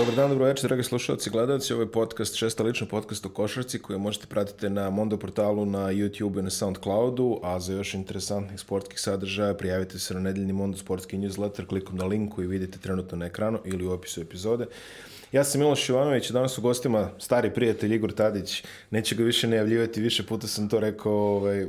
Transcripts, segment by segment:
Dobar dan, dobro večer, dragi slušalci i gledalci. Ovo je podcast, šesta lična podcast o košarci koje možete pratiti na Mondo portalu, na YouTube i na Soundcloudu, a za još interesantnih sportskih sadržaja prijavite se na nedeljni Mondo sportski newsletter klikom na link koji vidite trenutno na ekranu ili u opisu epizode. Ja sam Miloš Jovanović, danas u gostima stari prijatelj Igor Tadić. Neće ga više najavljivati, više puta sam to rekao, ovaj,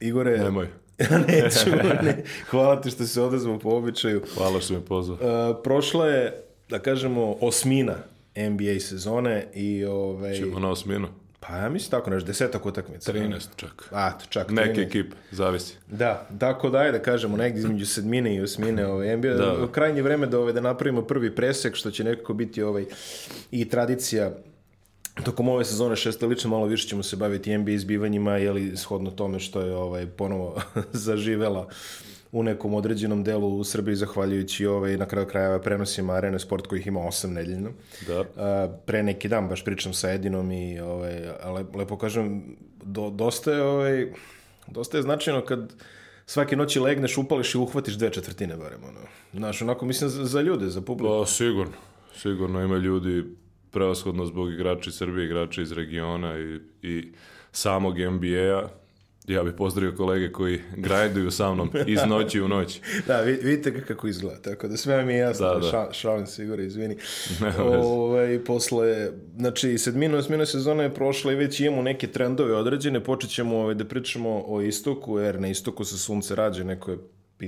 Igore... Nemoj. Neću, ne. Hvala ti što se odazvao po običaju. Hvala što me pozvao. Uh, prošla je da kažemo, osmina NBA sezone i... Ovaj... Čemo na osminu? Pa ja mislim tako nešto, desetak utakmica. 13 čak. A, čak 13. Neke ekipe, zavisi. Da, tako da, da kažemo, negdje između sedmine i osmine ove ovaj, NBA. Da. U da. krajnje vreme da, ove, ovaj, da napravimo prvi presek, što će nekako biti ovaj, i tradicija Tokom ove sezone šestolične malo više ćemo se baviti NBA izbivanjima, jeli shodno tome što je ovaj, ponovo zaživela u nekom određenom delu u Srbiji, zahvaljujući ovaj, na kraju krajeva prenosima Arena Sport ih ima osam nedeljno. Da. A, pre neki dan baš pričam sa Edinom i ovaj, le, lepo kažem, do, dosta, je, ovaj, dosta je značajno kad svake noći legneš, upališ i uhvatiš dve četvrtine barem. Ono. Znaš, onako mislim za, za ljude, za publiku. Da, sigurno. Sigurno ima ljudi prevashodno zbog igrača iz Srbije, igrača iz regiona i, i samog NBA-a Ja bih pozdravio kolege koji grajduju sa mnom iz noći u noć. da, vidite kako izgleda, tako da sve mi je jasno, da, da. Ša, šalim se Igore, izvini. Ove, ovaj, posle, znači, sedmino, osmino sezona je prošla i već imamo neke trendove određene, počet ćemo ove, ovaj, da pričamo o istoku, jer na istoku se sunce rađe, neko je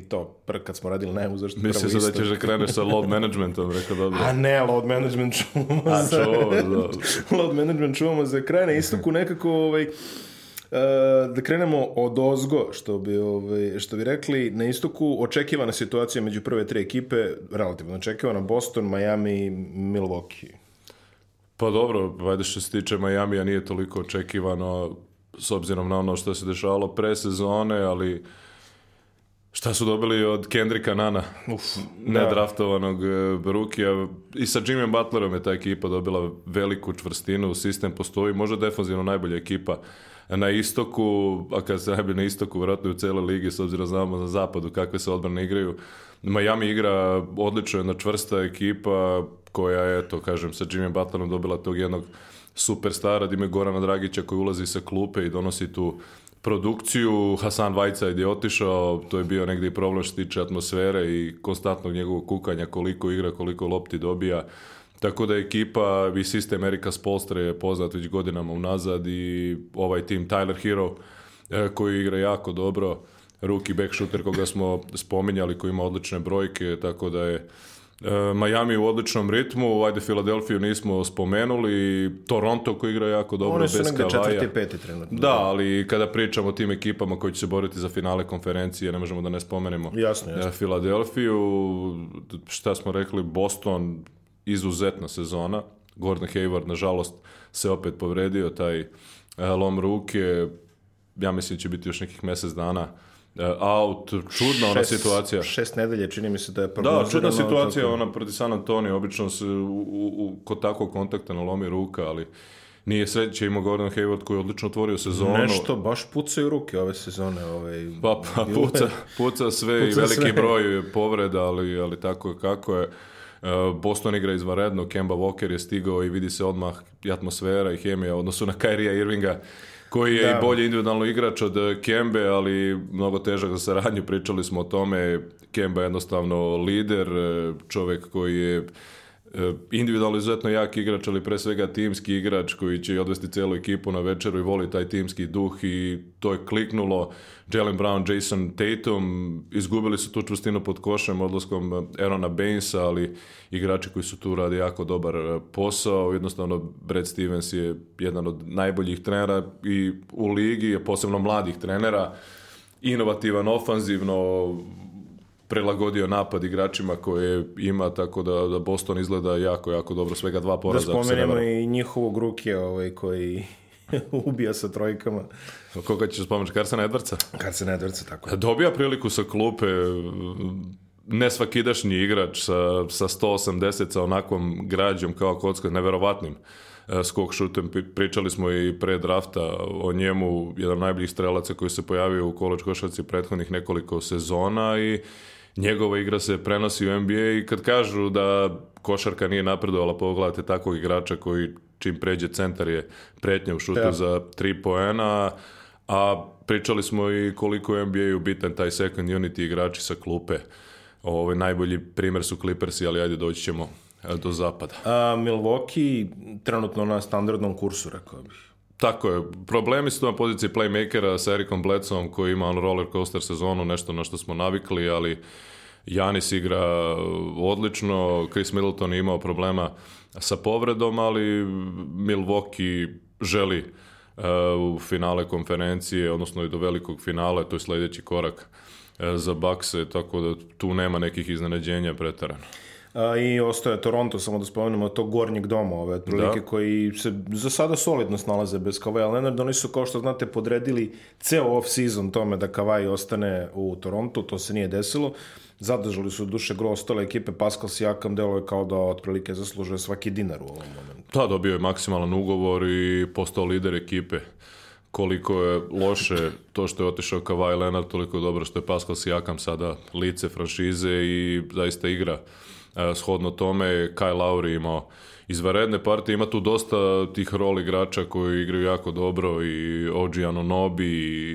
to, pr kad smo radili najavu zašto Mislio prvo isto. da ćeš da kreneš sa load managementom, rekao dobro. A ne, load management čuvamo A, za... Čuvamo, da. load management čuvamo za kraj. Na istoku nekako ovaj, E, da krenemo od ozgo, što bi, ovaj, što bi rekli, na istoku očekivana situacija među prve tri ekipe, relativno očekivana, Boston, Miami, Milwaukee. Pa dobro, valjda što se tiče Majamija nije toliko očekivano s obzirom na ono što se dešavalo pre sezone, ali šta su dobili od Kendrika Nana, Uf, da. nedraftovanog da. Rukija. I sa Jimmy Butlerom je ta ekipa dobila veliku čvrstinu, sistem postoji, možda defensivno najbolja ekipa na istoku, a kad se ne na istoku, vjerojatno u cijeloj ligi, s obzirom da znamo za zapadu kakve se odbrane igraju. Miami igra odlično, jedna čvrsta ekipa koja je, eto, kažem, sa Jimmy Butlerom dobila tog jednog superstara, dime Gorana Dragića koji ulazi sa klupe i donosi tu produkciju. Hasan Vajca je otišao, to je bio negdje problem što tiče atmosfere i konstantnog njegovog kukanja, koliko igra, koliko lopti dobija Tako da ekipa i sistem Erika Spolstre je poznat već godinama unazad i ovaj tim Tyler Hero e, koji igra jako dobro, ruki back shooter koga smo spominjali koji ima odlične brojke, tako da je e, Miami u odličnom ritmu, ajde Filadelfiju nismo spomenuli, Toronto koji igra jako dobro Oni su bez negdje četvrti, peti trenutno. Da, ali kada pričamo o tim ekipama koji će se boriti za finale konferencije, ne možemo da ne spomenemo jasno, jasno. E, Filadelfiju, šta smo rekli, Boston, izuzetna sezona. Gordon Hayward, nažalost, se opet povredio taj e, lom ruke. Ja mislim da će biti još nekih mesec dana e, out, čudna ona situacija. Šest nedelje, čini mi se da je Da, čudna situacija ona proti San Antonio, obično se u, u, kod takvog kontakta nalomi ruka, ali nije sreće ima Gordon Hayward koji je odlično otvorio sezonu. Nešto baš pucaju ruke ove sezone. Ove, ovaj, pa, pa puca, puca sve puca i veliki sve. broj povreda, ali, ali tako je kako je. E, Boston igra izvanredno, Kemba Walker je stigao i vidi se odmah i atmosfera i hemija u odnosu na Kyrie Irvinga koji je da. i bolji individualno igrač od Kembe, ali mnogo težak za saradnju, pričali smo o tome. Kemba je jednostavno lider, e, čovek koji je E, individualno izuzetno jak igrač, ali pre svega timski igrač koji će odvesti celu ekipu na večeru i voli taj timski duh i to je kliknulo. Jalen Brown, Jason Tatum, izgubili su tu čvrstinu pod košem odlaskom e, Erona Bainsa, ali igrači koji su tu radi jako dobar e, posao. Jednostavno, Brad Stevens je jedan od najboljih trenera i u ligi, posebno mladih trenera. Inovativan, ofanzivno, prelagodio napad igračima koje ima, tako da, da Boston izgleda jako, jako dobro, svega dva poraza. Da spomenemo i njihovog ruke ovaj, koji ubija sa trojkama. Pa koga ćeš spomenuti? Karsena Edvarca? Karsena Edvarca, tako je. Dobija priliku sa klupe, nesvakidašnji igrač sa, sa 180, sa onakvom građom kao kocka, neverovatnim e, skok šutem. Pričali smo i pre drafta o njemu, jedan od najboljih strelaca koji se pojavio u koloč košarci prethodnih nekoliko sezona i njegova igra se prenosi u NBA i kad kažu da košarka nije napredovala, pogledajte takvog igrača koji čim pređe centar je pretnja u šutu ja. za 3 poena, a pričali smo i koliko je NBA-u bitan taj second unit igrači sa klupe. Ovo, ovaj, najbolji primer su Clippersi, ali ajde doći ćemo eh, do zapada. A, Milwaukee trenutno na standardnom kursu, rekao bih. Tako je, problemi su na poziciji playmakera sa Erikom Bledsom koji ima ono roller coaster sezonu, nešto na što smo navikli, ali Janis igra odlično, Chris Middleton je imao problema sa povredom, ali Milwaukee želi uh, u finale konferencije, odnosno i do velikog finala, to je sledeći korak uh, za Bakse, tako da tu nema nekih iznenađenja pretarano i ostaje Toronto, samo da spomenemo, to gornjeg doma ove, otprilike, da. koji se za sada solidno snalaze bez Kavaja Leonard, Oni su, kao što znate, podredili ceo off-season tome da Kavaj ostane u Toronto, to se nije desilo. Zadržali su duše gro ostale ekipe, Pascal Sijakam delo je kao da otprilike zaslužuje svaki dinar u ovom momentu. Da, dobio je maksimalan ugovor i postao lider ekipe koliko je loše to što je otišao Kavaj Leonard, toliko je dobro što je Pascal Sijakam sada lice franšize i zaista igra E, shodno tome Kyle Lowry imao izvaredne partije, ima tu dosta tih rol igrača koji igraju jako dobro i Oji Nobi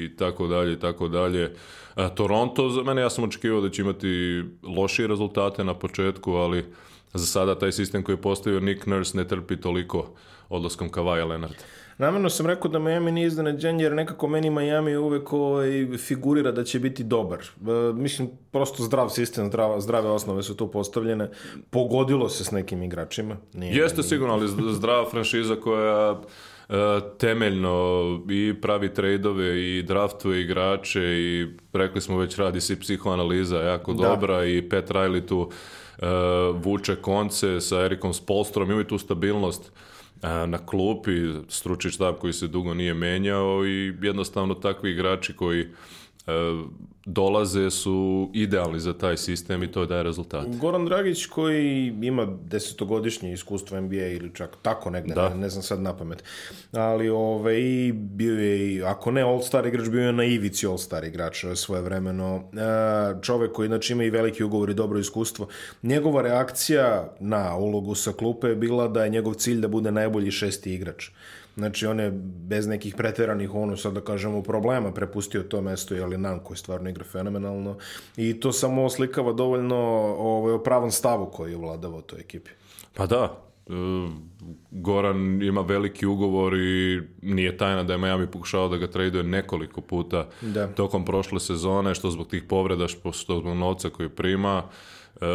i tako dalje tako dalje. E, Toronto, za mene ja sam očekivao da će imati lošije rezultate na početku, ali za sada taj sistem koji je postavio Nick Nurse ne trpi toliko odlaskom Kavaja Leonarda. Namjerno sam rekao da Miami nije iznenađenje jer nekako meni Miami uvek ovaj, figurira da će biti dobar. E, mislim, prosto zdrav sistem, zdrava, zdrave osnove su tu postavljene. Pogodilo se s nekim igračima. Nije Jeste meni... sigurno, ali zdrava franšiza koja e, temeljno i pravi trejdove i draftuje igrače i rekli smo već radi se psihoanaliza jako da. dobra i Pet Riley tu uh, vuče konce sa Erikom Spolstrom, imaju tu stabilnost na klupi, stručni štab koji se dugo nije menjao i jednostavno takvi igrači koji dolaze su idealni za taj sistem i to daje rezultate. Goran Dragić koji ima desetogodišnje iskustvo NBA ili čak tako negde, da. ne, ne znam sad na pamet, ali ove, ovaj, i bio je, ako ne all-star igrač, bio je na ivici all-star igrač svoje vremeno. E, čovek koji znači, ima i veliki ugovor i dobro iskustvo. Njegova reakcija na ulogu sa klupe je bila da je njegov cilj da bude najbolji šesti igrač. Znači, on je bez nekih preteranih, ono sad da kažemo, problema prepustio to mesto Jelinanku, je stvarno igra fenomenalno i to samo oslikava dovoljno ovaj, o pravom stavu koji je vladavao toj ekipi. Pa da, e, Goran ima veliki ugovor i nije tajna da je Miami pokušao da ga traduje nekoliko puta da. tokom prošle sezone, što zbog tih povreda, što zbog novca koji prima. E,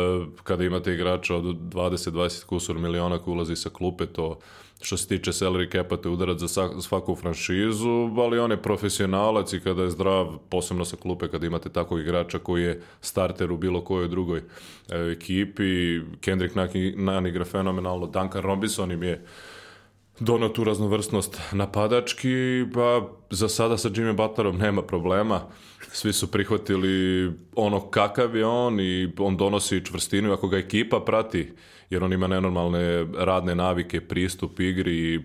kada imate igrača od 20-20 kusur miliona koji ulazi sa klupe, to što se tiče salary capa te udarac za svaku franšizu, ali on je profesionalac i kada je zdrav, posebno sa klupe, kada imate takvog igrača koji je starter u bilo kojoj drugoj e, ekipi, Kendrick Nan igra fenomenalno, Duncan Robinson im je donao tu raznovrsnost napadački, pa za sada sa Jimmy Butlerom nema problema. Svi su prihvatili ono kakav je on i on donosi čvrstinu ako ga ekipa prati jer on ima nenormalne radne navike, pristup igri, e,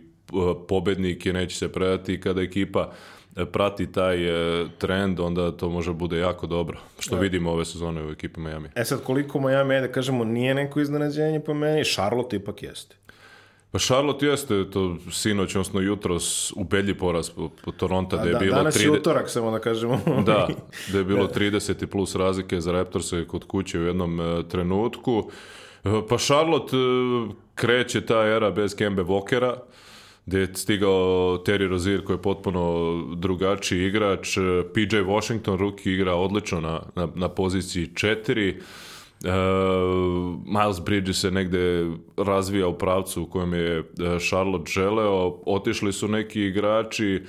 pobednik je, neće se predati kada ekipa e, prati taj e, trend, onda to može da bude jako dobro, što ja. Da. vidimo ove sezone u ekipi Miami. E sad, koliko Miami, da kažemo, nije neko iznenađenje po meni, Charlotte ipak jeste. Pa Charlotte jeste to sinoć, odnosno jutros, ubedlji poraz po, po Toronto, da je da, bilo... Danas 30... je utorak, samo da kažemo. da, da je bilo 30 da. plus razlike za Raptors kod kuće u jednom uh, trenutku. Uh, E, pa Charlotte e, kreće ta era bez Kembe Vokera gde je stigao Terry Rozier koji je potpuno drugačiji igrač. E, PJ Washington, ruki igra odlično na, na, na poziciji 4. Uh, Miles Bridges se negde razvija u pravcu u kojem je Charlotte želeo. Otišli su neki igrači.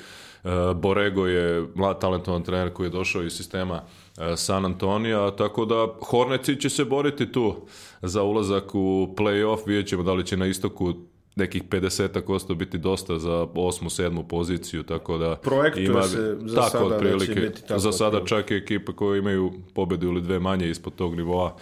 Uh, Borego je mlad talentovan trener koji je došao iz sistema uh, E, San Antonija, tako da Horneci će se boriti tu za ulazak u playoff, vidjet ćemo da li će na istoku nekih 50% biti dosta za osmu, sedmu poziciju, tako da... Projektuje ima, se za tako sada otprilike, da će biti tako Za sada čak i ekipa koje imaju pobedu ili dve manje ispod tog nivoa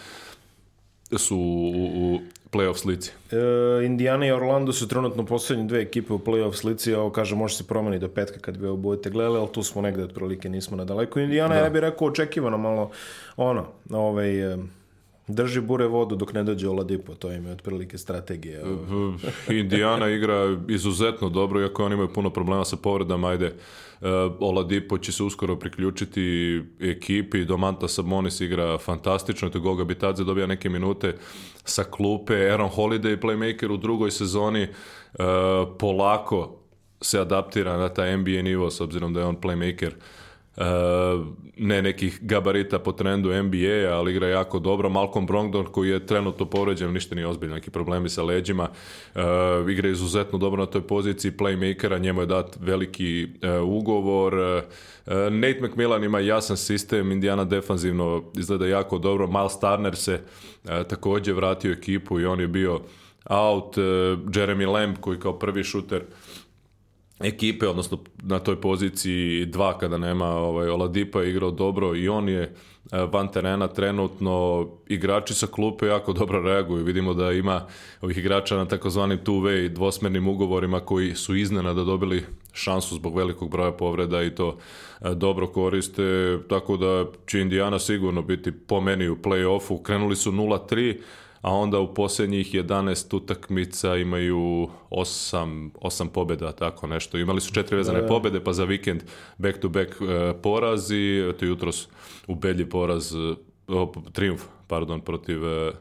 su u, u playoff slici? E, Indiana i Orlando su trenutno poslednje dve ekipe u playoff slici, a ovo kaže može se promeni do petka kad bi ovo budete gledali, ali tu smo negde otprilike, nismo na daleko. Indiana, da. ja bih rekao, očekivano malo ono, ovaj, e, Drži bure vodu dok ne dođe Oladipo, to im je otprilike strategija. E, Indiana igra izuzetno dobro, iako oni imaju puno problema sa povredama, ajde, e, Oladipo će se uskoro priključiti ekipi, Domanta Sabonis igra fantastično, to Goga Bitadze dobija neke minute sa klupe, Aaron Holiday playmaker u drugoj sezoni e, polako se adaptira na taj NBA nivo, s obzirom da je on playmaker e, ne nekih gabarita po trendu NBA, ali igra jako dobro. Malcolm Brogdon koji je trenutno povređen, ništa nije ozbiljno, neki problemi sa leđima. Eh, igra izuzetno dobro na toj poziciji playmakera, njemu je dat veliki eh, ugovor. Nate McMillan ima jasan sistem, Indiana defanzivno izgleda jako dobro. Miles Turner se takođe vratio ekipu i on je bio out. Jeremy Lamb koji kao prvi šuter ekipe, odnosno na toj poziciji dva kada nema ovaj, Oladipa je igrao dobro i on je e, van terena trenutno igrači sa klupe jako dobro reaguju. Vidimo da ima ovih igrača na takozvanim two-way dvosmernim ugovorima koji su iznena da dobili šansu zbog velikog broja povreda i to e, dobro koriste, tako da će Indiana sigurno biti po meni u play-offu. Krenuli su 0-3, a onda u poslednjih 11 utakmica imaju 8, 8 pobjeda, tako nešto. Imali su četiri vezane da, da. pobjede, pa za vikend back to back e, poraz i eto jutros u Belji poraz, e, o, triumf, pardon, protiv e,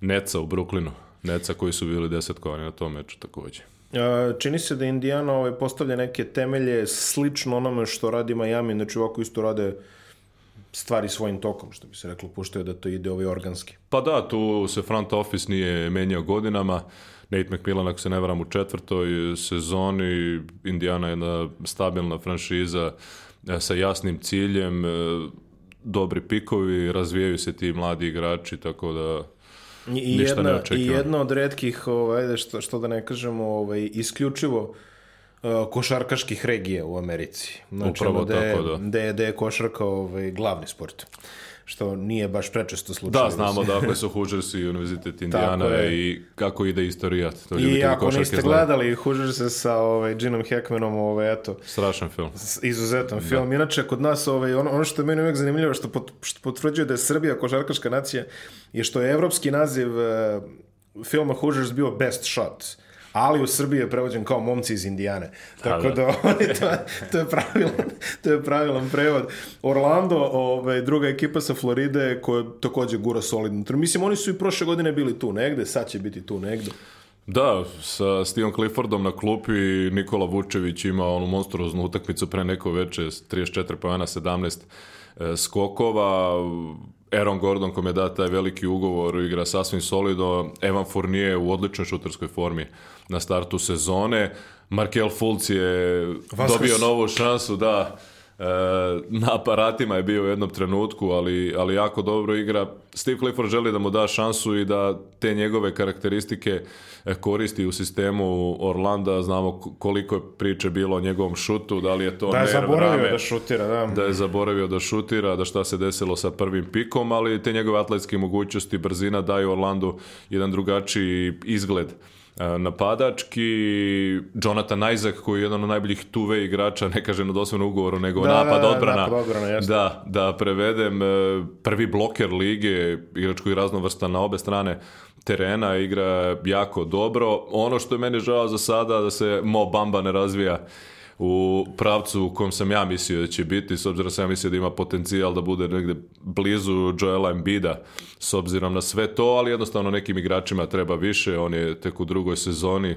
Neca u Bruklinu. Neca koji su bili desetkovani na tom meču takođe. E, čini se da Indijana ovaj, postavlja neke temelje slično onome što radi Miami, znači ovako isto rade stvari svojim tokom, što bi se reklo, puštaju da to ide ovaj organski. Pa da, tu se front office nije menjao godinama. Nate McMillan, ako se ne varam, u četvrtoj sezoni Indiana je jedna stabilna franšiza e, sa jasnim ciljem, e, dobri pikovi, razvijaju se ti mladi igrači, tako da I ništa jedna, ne I jedna od redkih, ovaj, što, što da ne kažemo, ovaj, isključivo E, košarkaških regija u Americi. Znači, Upravo da je, tako, da. Da je, da je košarka ovaj, glavni sport što nije baš prečesto slučaj. Da, da znamo da dakle su Hoosiers i Univerzitet Indiana i kako ide istorija. To I ako niste gledali Hoosiers sa ovaj, Jeanom Hackmanom, ovaj, eto. Strašan film. Izuzetan da. film. Inače, kod nas ovaj, ono, ono što je meni uvijek zanimljivo, što, pot, što potvrđuje da je Srbija košarkaška nacija, je što je evropski naziv eh, filma Hoosiers bio Best Shot ali u Srbiji je prevođen kao momci iz Indijane. Da, Tako da, da to, to, je pravilan, to je pravilan prevod. Orlando, ovaj, druga ekipa sa Floride koja također gura solidno. Mislim, oni su i prošle godine bili tu negde, sad će biti tu negde. Da, sa Steven Cliffordom na klupi Nikola Vučević ima onu monstruoznu utakmicu pre neko veče, 34 pojena, 17 skokova. Aaron Gordon kom je da taj veliki ugovor igra sasvim solido. Evan Fournier u odličnoj šuterskoj formi na startu sezone. Markel Fulc je Vaskars. dobio novu šansu, da, e, na aparatima je bio u jednom trenutku, ali, ali jako dobro igra. Steve Clifford želi da mu da šansu i da te njegove karakteristike e, koristi u sistemu Orlanda. Znamo koliko je priče bilo o njegovom šutu, da li je to... Da je zaboravio rame, da šutira, da. Da je zaboravio da šutira, da šta se desilo sa prvim pikom, ali te njegove atletske mogućnosti, brzina daju Orlandu jedan drugačiji izgled E, napadački, Jonathan Isaac koji je jedan od najboljih tuve igrača, ne kažem na doslovnom ugovoru, nego da, napad da, da odbrana. Napad odbrana da, da prevedem, e, prvi bloker lige, igrač koji raznovrstan na obe strane terena, igra jako dobro. Ono što je mene žao za sada da se Mo Bamba ne razvija u pravcu u kojem sam ja mislio da će biti, s obzirom da sam ja mislio da ima potencijal da bude negde blizu Joela Embida, s obzirom na sve to, ali jednostavno nekim igračima treba više, on je tek u drugoj sezoni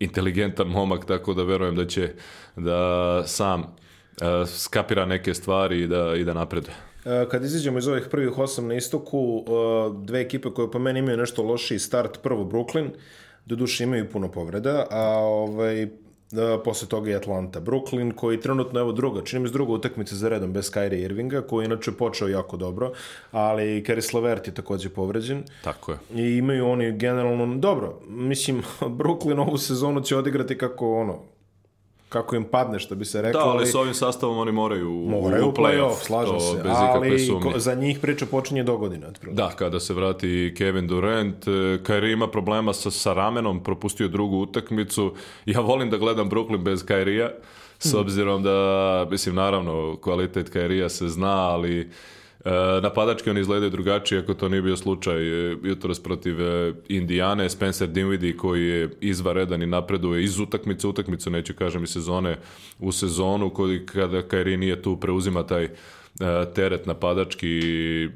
inteligentan momak, tako da verujem da će da sam uh, skapira neke stvari i da, i da napreduje. E, kad izađemo iz ovih prvih osam na istoku, e, dve ekipe koje po meni imaju nešto lošiji start, prvo Brooklyn, doduše imaju puno povreda, a ovaj, E, posle toga i Atlanta. Brooklyn koji trenutno evo druga, čini mi se druga utakmica za redom bez Kyrie Irvinga koji je inače počeo jako dobro, ali Karis Levert je takođe povređen. Tako je. I imaju oni generalno dobro, mislim Brooklyn ovu sezonu će odigrati kako ono kako im padne, što bi se reklo. Da, ali s ovim sastavom oni moraju, moraju u playoff, slažem se. Bez ali ko, za njih priča počinje do godine. Otprilike. Da, kada se vrati Kevin Durant, e, Kyrie ima problema sa, sa ramenom, propustio drugu utakmicu. Ja volim da gledam Brooklyn bez kyrie s mhm. obzirom da, mislim, naravno, kvalitet kyrie se zna, ali E, napadački oni izgledaju drugačije ako to nije bio slučaj e, jutros protiv e, Indijane, Spencer Dinwiddie koji je izvaredan i napreduje iz utakmice, utakmicu neću kažem i sezone u sezonu koji kada Kairi nije tu preuzima taj teret napadački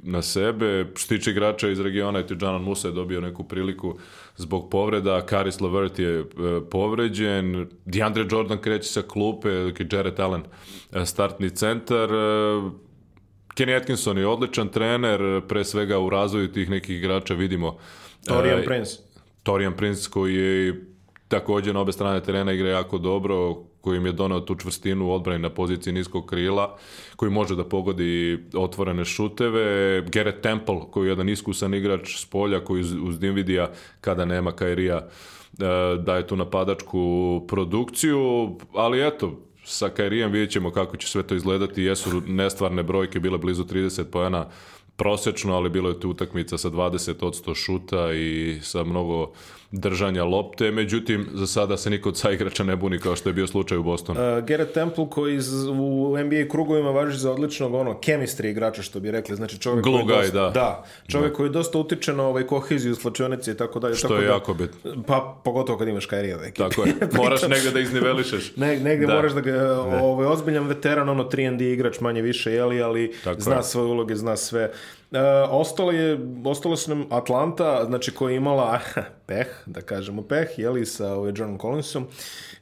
na sebe. Štiče igrača iz regiona i Tijanan Musa je dobio neku priliku zbog povreda. Karis Levert je povređen. DeAndre Jordan kreće sa klupe, dok je Jared Allen startni centar. Kenny Atkinson je odličan trener, pre svega u razvoju tih nekih igrača vidimo. Torian e, Prince. Torian Prince koji je također na obe strane terena igra jako dobro, kojim je donao tu čvrstinu u odbrani na poziciji niskog krila, koji može da pogodi otvorene šuteve. Garrett Temple, koji je jedan iskusan igrač s polja, koji uz Dinvidija, kada nema Kairija, e, daje tu napadačku produkciju, ali eto, sa Kairijem vidjet ćemo kako će sve to izgledati. Jesu nestvarne brojke, bile blizu 30 pojena prosečno, ali bilo je tu utakmica sa 20% šuta i sa mnogo držanja lopte, međutim za sada se niko od saigrača ne buni kao što je bio slučaj u Bostonu. Uh, e, Garrett Temple koji u NBA krugovima važi za odličnog ono chemistry igrača što bi rekli, znači čovjek Glugaj, koji dosta, da. da, čovjek da. koji dosta utiče na ovaj koheziju slačionice i tako dalje. Što tako je da, jako bitno. Pa pogotovo kad imaš Kairija da ekipi. Tako je. Moraš negde da iznivelišeš. ne, negdje da. moraš da ga ovaj ozbiljan veteran ono 3 D igrač manje više je ali tako zna je. svoje uloge, zna sve. E, ostalo, je, ostalo su nam Atlanta, znači koja je imala peh, da kažemo peh, jeli, sa ovaj, Johnom Collinsom,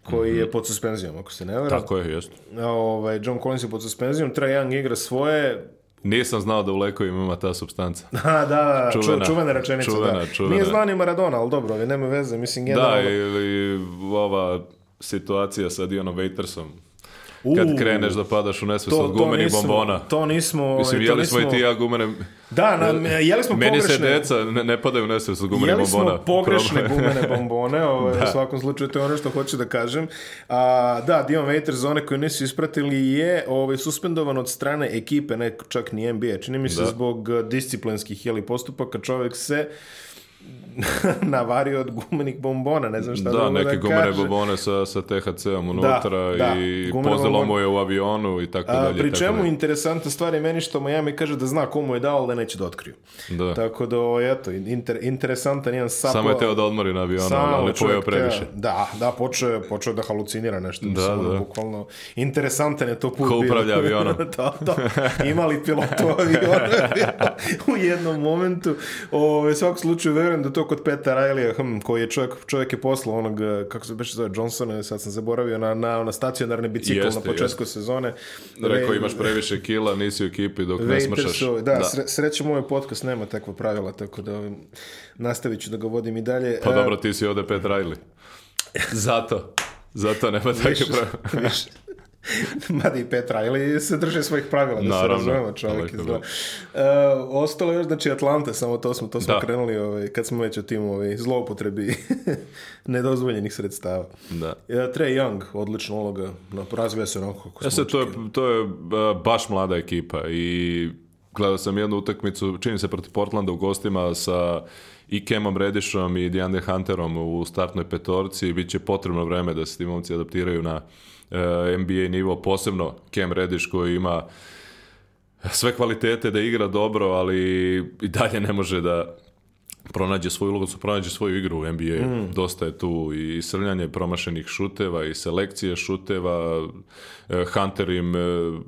koji mm -hmm. je mhm. pod suspenzijom, ako se ne vera. Tako je, jeste. E, ovaj, John Collins je pod suspenzijom, Trae Young igra svoje, Nisam znao da u lekovima ima ta substanca. da, da, čuvena, čuvena rečenica. Čuvena, da. čuvena. Nije znao ni Maradona, ali dobro, nema veze. Mislim, jedan... Da, ili ova situacija sa Dionom Waitersom kad kreneš da padaš u nesvest od gumenih bombona. To nismo... Mislim, ovaj, jeli nismo, smo i ti ja gumene... Da, na, jeli smo Meni pogrešne... Meni se deca ne, ne padaju u nesvest od gumenih bombona. Jeli smo pogrešne gumene bombone, ovaj, da. u svakom slučaju to je ono što hoću da kažem. A, da, Dion Waiters, za one koji nisu ispratili, je ovaj, suspendovan od strane ekipe, ne čak ni NBA. Čini mi se da. zbog disciplinskih jeli, postupaka čovek se navario od gumenih bombona, ne znam šta da, da neke da gumene bombone sa, sa THC-om da, unutra da, i da, pozelo mu je u avionu i tako dalje. A, Pri čemu dalje. interesantna stvar je meni što Miami kaže da zna komu je dao, ali da neće da otkriju. Da. Tako da, eto, inter, interesantan jedan sapo... Samo je teo da odmori na avionu, Samo ali pojeo previše. da, da, počeo, počeo da halucinira nešto. Da, mislim, da. Bukvalno, interesantan je to put. Ko upravlja bio. avionom. da, da, imali pilotu aviona u jednom momentu. O, u svakom slučaju, verujem da to kod Peta Rajlija, hm, koji je čovjek, čovjek je poslao onog, eh, kako se beše zove, Johnsona, sad sam zaboravio, na, na, na stacionarni bicikl jeste, na početku jeste. sezone. Rekao, imaš previše kila, nisi u ekipi dok Ray ne smršaš. Da, da. srećem ovaj podcast nema takva pravila, tako da ovim, ovaj, nastavit ću da ga vodim i dalje. Pa eh, dobro, ti si ovde Pet Rajli. Zato. Zato nema takve pravila. Mada i Petra, ili se drže svojih pravila, da Naravno, se razumemo čovjek izgleda. Uh, ostalo još, znači Atlanta, samo to smo, to smo da. krenuli ovaj, kad smo već o tim ovaj, zloupotrebi nedozvoljenih sredstava. Da. Uh, Trey Young, odlična uloga, no, razvija se onako kako ja e se, to je, to je uh, baš mlada ekipa i gledao sam jednu utakmicu, čini se protiv Portlanda u gostima sa i Kemom Redishom i DeAndre Hunterom u startnoj petorci i bit će potrebno vreme da se ti momci adaptiraju na Eh, NBA nivo, posebno Cam Reddish koji ima sve kvalitete da igra dobro, ali i dalje ne može da pronađe svoju ulogu, da pronađe svoju igru u NBA. Mm. Dosta je tu i srljanje promašenih šuteva i selekcije šuteva. Eh, Hunter im eh,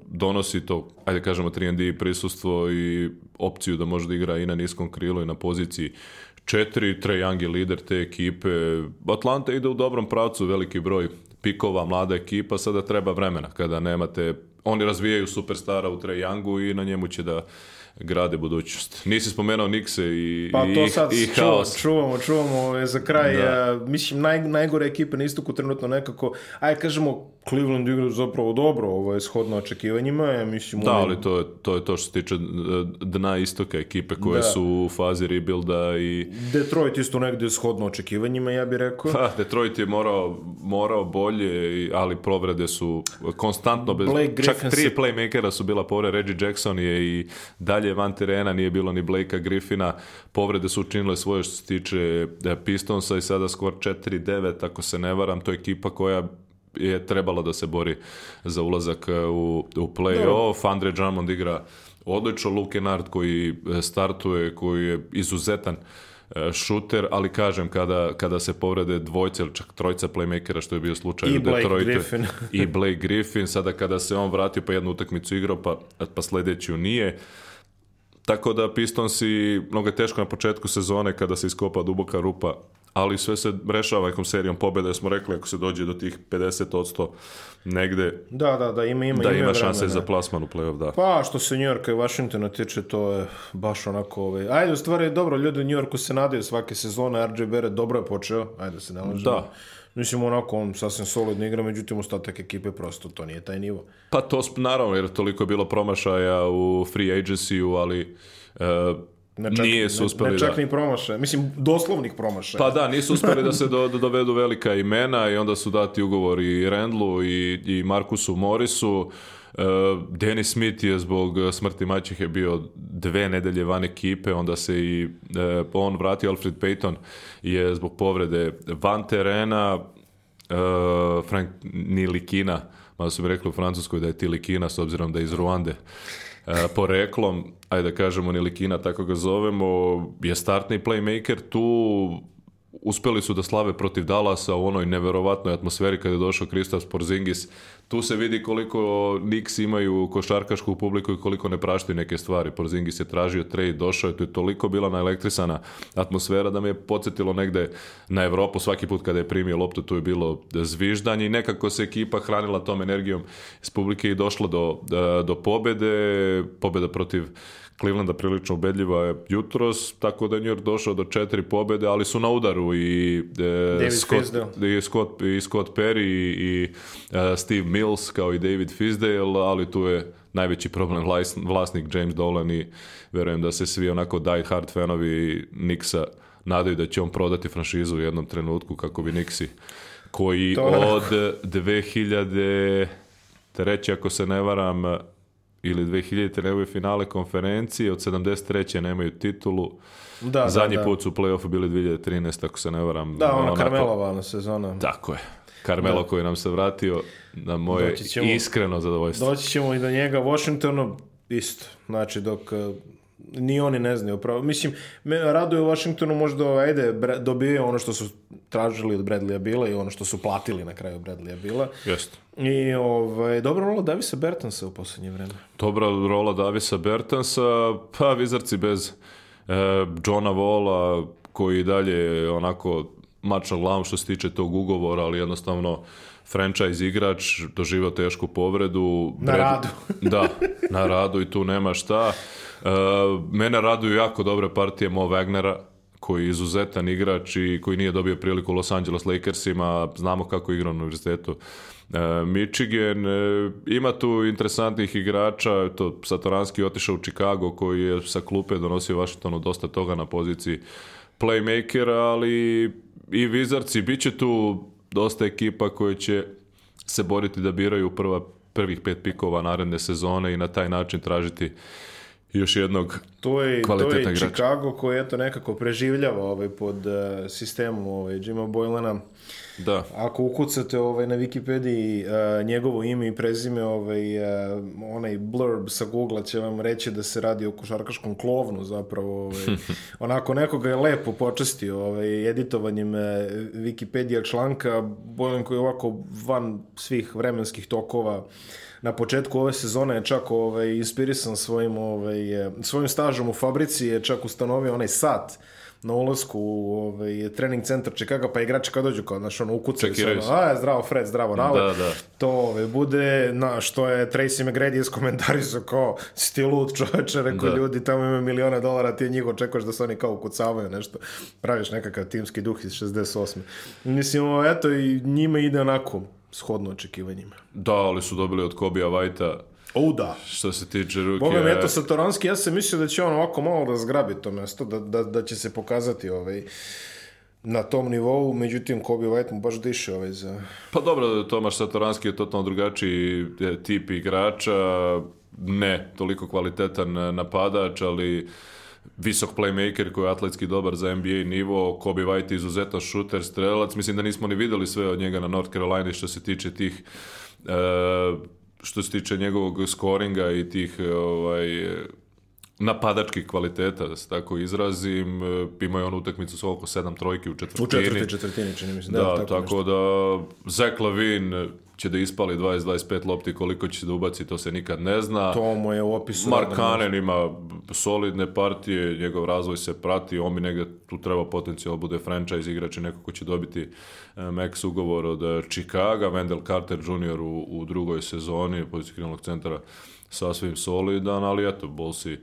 donosi to, ajde kažemo 3 prisustvo i opciju da može da igra i na niskom krilu i na poziciji 4. Trae Young je lider te ekipe. Atlanta ide u dobrom pravcu, veliki broj pikova, mlada ekipa, sada treba vremena kada nemate oni razvijaju superstara u Trae Youngu i na njemu će da grade budućnost. Nisi spomenuo Nikse i, pa, i, to sad i čuva, haos. Čuvamo, čuvamo e, za kraj. Da. A, e, mislim, naj, najgore ekipe na istoku trenutno nekako, aj kažemo, Cleveland igra zapravo dobro, ovo je shodno očekivanjima, ja mislim... Da, ali to je, to je to što se tiče e, dna istoka ekipe koje da. su u fazi rebuilda i... Detroit isto negde shodno očekivanjima, ja bih rekao. Pa, Detroit je morao, morao bolje, ali povrede su konstantno bez... Čak tri se... playmakera su bila povrede, Reggie Jackson je i dalje van terena, nije bilo ni Blakea Griffina, povrede su učinile svoje što se tiče e, Pistonsa i sada skor 4-9, ako se ne varam, to je ekipa koja je trebalo da se bori za ulazak e, u, u play-off. Da. Andre Drummond igra odlično, Luke Nard koji e, startuje, koji je izuzetan e, šuter, ali kažem kada, kada se povrede dvojce ili čak trojca playmakera što je bio slučaj I u Detroitu i Blake Griffin, sada kada se on vratio pa jednu utakmicu igrao pa, pa sledeću nije. Tako da Pistonsi, mnogo je teško na početku sezone kada se iskopa duboka rupa ali sve se rešava nekom serijom pobjede, smo rekli ako se dođe do tih 50% negde da, da, da, ima, ima, da ima, šanse za plasman u playoff, da. Pa što se New Yorka i Washingtona tiče, to je baš onako ovaj. Ajde, u stvari je dobro, ljudi u New Yorku se nadaju svake sezone, RJ Barrett dobro je počeo, ajde da se ne lažemo. Da. Mislim, onako, on sasvim solidno igra, međutim, ostatak ekipe prosto to nije taj nivo. Pa to, naravno, jer toliko je bilo promašaja u free agency-u, ali... E, Ne čak, nisu uspeli ne, ne čak da... ni promaše. Mislim, doslovnih promaše. Pa da, nisu uspeli da se do, da dovedu velika imena i onda su dati ugovori i Rendlu i, i Markusu Morisu. Uh, e, Dennis Smith je zbog smrti maćih je bio dve nedelje van ekipe, onda se i uh, on vratio, Alfred Payton je zbog povrede van terena, uh, Frank Nilikina, mada su mi rekli u Francuskoj da je Tilikina s obzirom da je iz Ruande. E, poreklom, ajde da kažemo Nilikina, tako ga zovemo, je startni playmaker tu uspeli su da slave protiv Dalasa u onoj neverovatnoj atmosferi kada je došao Kristaps Porzingis. Tu se vidi koliko Knicks imaju košarkašku publiku i koliko ne praštaju neke stvari. Porzingis je tražio trade, došao je, tu je toliko bila naelektrisana atmosfera da me je podsjetilo negde na Evropu svaki put kada je primio loptu, tu je bilo zviždanje i nekako se ekipa hranila tom energijom iz publike i došla do, do pobede, pobeda protiv Clevelanda prilično ubedljiva je jutros, tako da je New York došao do četiri pobede, ali su na udaru i, e, Scott, i, Scott, i Scott Perry i, i e, Steve Mills kao i David Fisdale, ali tu je najveći problem vlasnik James Dolan i verujem da se svi onako die hard fanovi Niksa nadaju da će on prodati franšizu u jednom trenutku kako bi Nixi koji od 2003. ako se ne varam ili 2000. nemaju finale konferencije, od 73. nemaju titulu. Da, da Zadnji da, da. put su u play-offu bili 2013, ako se ne varam. Da, ona onako... Karmelova sezona. Tako je. Carmelo da. koji nam se vratio na moje ćemo, iskreno zadovoljstvo. Doći ćemo i do njega. Washingtonu isto. Znači dok ni oni ne znaju. Pravo. Mislim, me raduje u Washingtonu možda, ajde, dobije ono što su tražili od Bradleya Bila i ono što su platili na kraju Bradleya Bila. Jeste. I ovaj, dobra rola Davisa Bertansa u poslednje vreme. Dobra rola Davisa Bertansa, pa vizarci bez e, Johna Walla koji dalje onako mača glavom što se tiče tog ugovora, ali jednostavno franchise igrač doživa tešku povredu. Na Brad... radu. da, na radu i tu nema šta. E, mene raduju jako dobre partije Mo Wagnera, koji je izuzetan igrač i koji nije dobio priliku Los Angeles Lakersima, znamo kako igra na univerzitetu. E, Michigan e, ima tu interesantnih igrača, to Satoranski otišao u Chicago koji je sa klupe donosio Washingtonu dosta toga na poziciji playmakera, ali i Wizards i bit će tu dosta ekipa koje će se boriti da biraju prva, prvih pet pikova naredne sezone i na taj način tražiti još jednog to je, kvalitetnog igrača. To je igrača. Chicago koji eto nekako preživljava ovaj, pod uh, eh, sistemu ovaj, Jima Boylana Da. Ako ukucate ovaj, na Wikipediji uh, njegovo ime i prezime, ovaj, uh, onaj blurb sa Google će vam reći da se radi o košarkaškom klovnu zapravo. Ovaj, onako nekoga je lepo počastio ovaj, editovanjem uh, eh, Wikipedija članka, Bojan koji je ovako van svih vremenskih tokova na početku ove sezone je čak ovaj, inspirisan svojim, ovaj, svojim stažom u fabrici je čak ustanovio onaj sat na ulasku u ovaj, trening centar Čekaga, pa igrači kad dođu kao, znaš, ono, ukucaju se, a, zdravo Fred, zdravo Raul, Da, da. To ovaj, bude, na, što je Tracy McGrady iz komentari su kao, si čoveče, rekao, da. ljudi, tamo ima miliona dolara, ti njih očekuješ da se oni kao ukucavaju nešto. Praviš nekakav timski duh iz 68. Mislim, eto, i njima ide onako, shodno očekivanjima. Da, ali su dobili od Kobija Vajta O, da. Što se tiče ruke... Boga mi, eto, Satoranski, ja sam mislio da će on ovako malo da zgrabi to mesto, da, da, da će se pokazati ovaj, na tom nivou, međutim, Kobe White mu baš diše ovaj za... Pa dobro, Tomaš Satoranski je totalno drugačiji e, tip igrača, ne toliko kvalitetan e, napadač, ali visok playmaker koji je atletski dobar za NBA nivo, Kobe White izuzetan šuter, strelac, mislim da nismo ni videli sve od njega na North Carolina što se tiče tih uh, što se tiče njegovog skoringa i tih e, ovaj, napadačkih kvaliteta, da se tako izrazim, e, je on utakmicu sa oko sedam trojki u četvrtini. U četvrti četvrtini, čini mi se. Da, da tako, tako da Zach Lavin će da ispali 20-25 lopti, koliko će da ubaci, to se nikad ne zna. To mu je u opisu. Markanen ima solidne partije, njegov razvoj se prati, on bi negde tu treba potencijal da bude franchise igrač i neko ko će dobiti e, max ugovor od e, Chicaga, Wendell Carter Jr. u, u drugoj sezoni, pozicijskrinog centra sasvim solidan, ali eto, Bolsi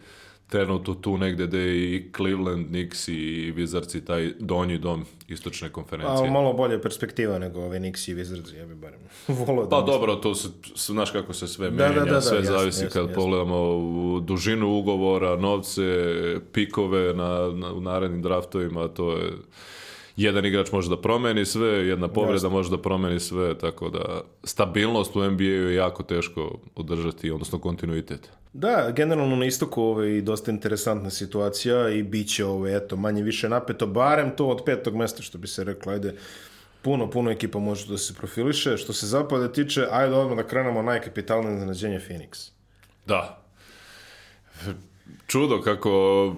trenutno tu negde gde je i Cleveland, Knicks i Wizards i taj donji dom istočne konferencije. A, pa, malo bolje perspektiva nego ove Knicks i Wizards, ja bi barem volao pa da... Pa dobro, to se, znaš kako se sve da, menja, da, da, da, sve jasno, zavisi jasno, kad jasno. pogledamo u dužinu ugovora, novce, pikove na, na, u narednim draftovima, to je jedan igrač može da promeni sve, jedna povreda Jasne. može da promeni sve, tako da stabilnost u NBA-u je jako teško održati, odnosno kontinuitet. Da, generalno na istoku ovo je dosta interesantna situacija i bit će ovaj, eto, manje više napeto, barem to od petog mesta što bi se reklo, ajde, puno, puno ekipa može da se profiliše. Što se zapada tiče, ajde odmah da krenemo najkapitalne iznenađenje Phoenix. Da. Čudo kako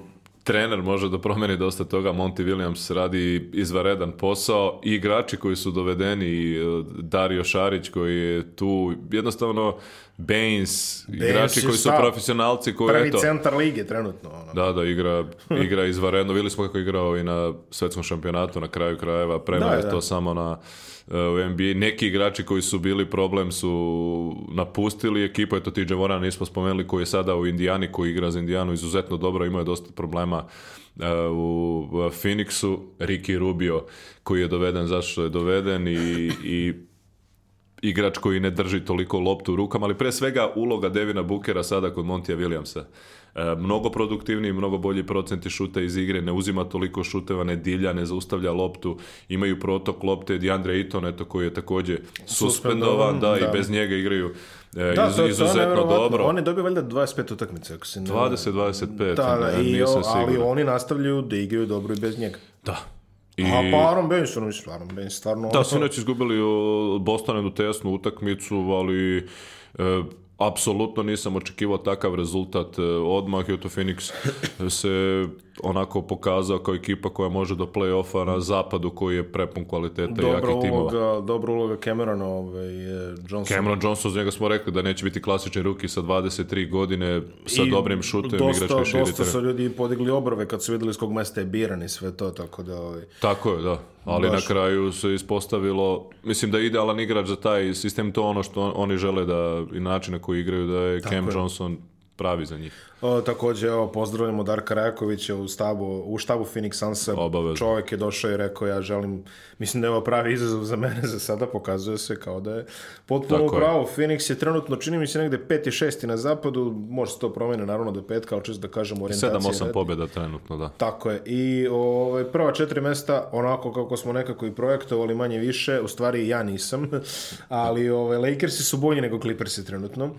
trener može da promeni dosta toga. Monty Williams radi izvaredan posao i igrači koji su dovedeni, e, Dario Šarić koji je tu, jednostavno Baines, Baines igrači koji su profesionalci koji prvi eto, centar lige trenutno. Ono. Da, da, igra, igra izvaredno. Vidjeli smo kako igrao i na svetskom šampionatu na kraju krajeva. Prema da, je to da. samo na u NBA. Neki igrači koji su bili problem su napustili ekipu, eto TJ Morana nismo spomenuli koji je sada u Indijani, koji igra za Indijanu izuzetno dobro, imao je dosta problema uh, u Phoenixu, Ricky Rubio koji je doveden zašto je doveden i, i igrač koji ne drži toliko loptu u rukama, ali pre svega uloga Devina Bukera sada kod Montija Williamsa E, mnogo produktivniji, mnogo bolji procenti šuta iz igre, ne uzima toliko šuteva, ne dilja, ne zaustavlja loptu, imaju protok lopte, Diandre Eton, eto, koji je takođe suspendovan, da, da, i da. bez njega igraju e, da, iz, to, izuzetno to dobro. On je dobio valjda 25 utakmice, ako se ne... 20-25, da, da, ne, i, nisam ali oni nastavljaju da igraju dobro i bez njega. Da, i... A pa Aaron Baines, ono mislim, Aaron Baines stvarno... Da, sinoć izgubili Bostonem do tesnu utakmicu, ali e, apsolutno nisam očekivao takav rezultat e, odmah. Joto Phoenix se onako pokazao kao ekipa koja može do play-offa na zapadu koji je prepun kvaliteta i jakih uloga, timova. Dobra uloga Camerona, ovaj, e, Johnson. Cameron Johnson, njega smo rekli da neće biti klasični ruki sa 23 godine, sa I dobrim šutem, dosta, igračka širitere. Dosta su ljudi podigli obrove kad su videli s kog mesta je biran i sve to, tako da... Ovaj... Tako je, da. Ali Baš. na kraju se ispostavilo, mislim da je idealan igrač za taj sistem, to ono što oni žele da i način na koji igraju da je tako Cam je. Johnson pravi za njih. O, takođe, evo, pozdravljamo Darka Rajakovića u, stabu, u štabu Phoenix Sunsa. Obavezno. Čovek je došao i rekao, ja želim, mislim da je ovo pravi izazov za mene za sada, pokazuje se kao da je potpuno Tako pravo. Je. Phoenix je trenutno, čini mi se, negde peti, šesti na zapadu, može se to promene, naravno do petka, ali čisto da kažem orijentacije. 7-8 pobjeda trenutno, da. Tako je. I ovaj, prva četiri mesta, onako kako smo nekako i projektovali manje više, u stvari ja nisam, ali ove, ovaj, Lakersi su bolji nego Clippersi trenutno.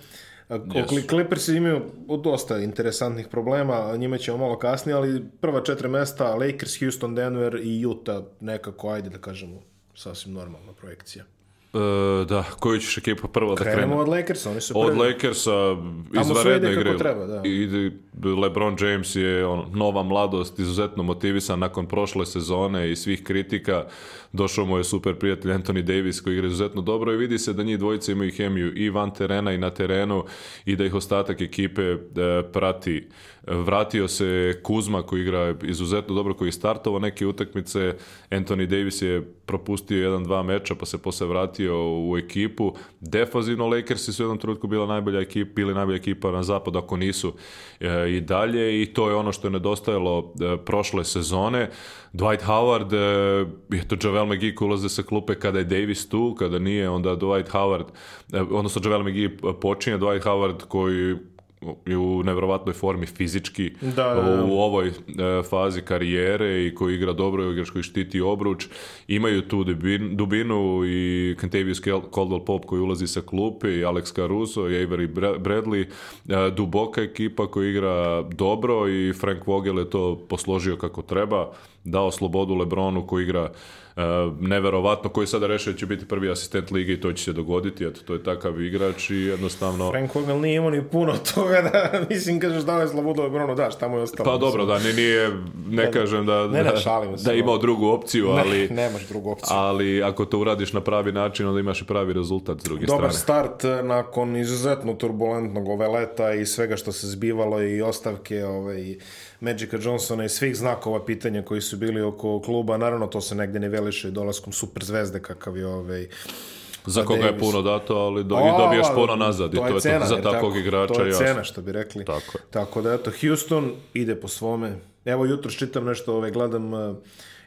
Yes. Clippers imaju dosta interesantnih problema, njima ćemo malo kasnije, ali prva četiri mesta Lakers, Houston, Denver i Utah nekako, ajde da kažemo, sasvim normalna projekcija. Uh, da, koju ćeš ekipa prvo da krene? Krenemo od Lakersa, oni su prvi. Od Lakersa, izvaredno igraju. treba, da. I LeBron James je on, nova mladost, izuzetno motivisan nakon prošle sezone i svih kritika. Došao mu je super prijatelj Anthony Davis koji igra izuzetno dobro i vidi se da njih dvojice imaju hemiju i van terena i na terenu i da ih ostatak ekipe e, prati. Vratio se Kuzma koji igra izuzetno dobro, koji je startovao neke utakmice. Anthony Davis je propustio jedan, dva meča pa se posle vratio uletio u ekipu. Defazivno Lakersi su u jednom trenutku bila najbolja ekipa ili najbolja ekipa na zapad ako nisu e, i dalje i to je ono što je nedostajalo e, prošle sezone. Dwight Howard, e, eto Javel McGee ulaze sa klupe kada je Davis tu, kada nije onda Dwight Howard, e, odnosno Javel McGee počinje, Dwight Howard koji je u nevrovatnoj formi fizički da, da, da. u ovoj e, fazi karijere i koji igra dobro igrač koji štiti obruč imaju tu dubin, dubinu i Cantavius Caldwell Pop koji ulazi sa klupe i Alex Caruso i Avery Bradley e, duboka ekipa koja igra dobro i Frank Vogel je to posložio kako treba dao slobodu Lebronu koji igra e, neverovatno, koji sada rešio da će biti prvi asistent lige i to će se dogoditi, eto, to je takav igrač i jednostavno... Frank Vogel nije imao ni puno toga da, mislim, kažeš dao je slobodu Lebronu, da, šta mu je ostalo? Pa dobro, da, ni, nije, ne, ne kažem da, ne, ne, da, da imao drugu opciju, ali... Ne, nemaš drugu opciju. Ali ako to uradiš na pravi način, onda imaš i pravi rezultat s druge Dobar strane. Dobar start nakon izuzetno turbulentnog ove leta i svega što se zbivalo i ostavke ovaj, Magica Johnsona i svih znakova pitanja koji su bili oko kluba. Naravno, to se negde ne veliše i dolaskom superzvezde kakav je ovaj, Za koga je puno dato, ali do, o, dobiješ puno nazad. To, je, to je cena, to, za takvog tako, igrača. To je jasno. cena, što bi rekli. Tako, tako da, eto, Houston ide po svome. Evo, jutro čitam nešto, ovaj, gledam uh,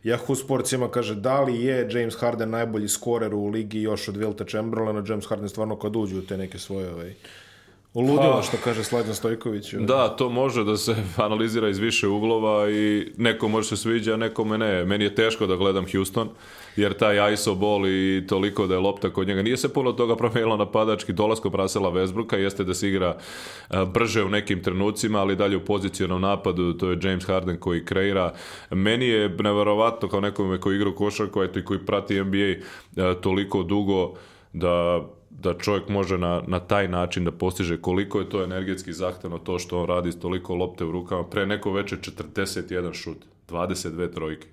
Yahoo Sportsima, kaže, da li je James Harden najbolji skorer u ligi još od Vilta Chamberlaina? James Harden stvarno kad uđe u te neke svoje... Ovaj, Uludilo ha, što kaže Slađan Stojković. Da, to može da se analizira iz više uglova i nekom može se sviđa, a nekome ne. Meni je teško da gledam Houston, jer taj ISO bol i toliko da je lopta kod njega. Nije se puno toga promijenilo napadački. Dolasko prasela Vesbruka jeste da se igra e, brže u nekim trenucima, ali dalje u pozicionom napadu. To je James Harden koji kreira. Meni je neverovatno kao nekome koji igra u košarku eto, i koji prati NBA e, toliko dugo da da čovjek može na, na taj način da postiže koliko je to energetski zahtevno to što on radi s toliko lopte u rukama. Pre neko veče 41 šut, 22 trojke.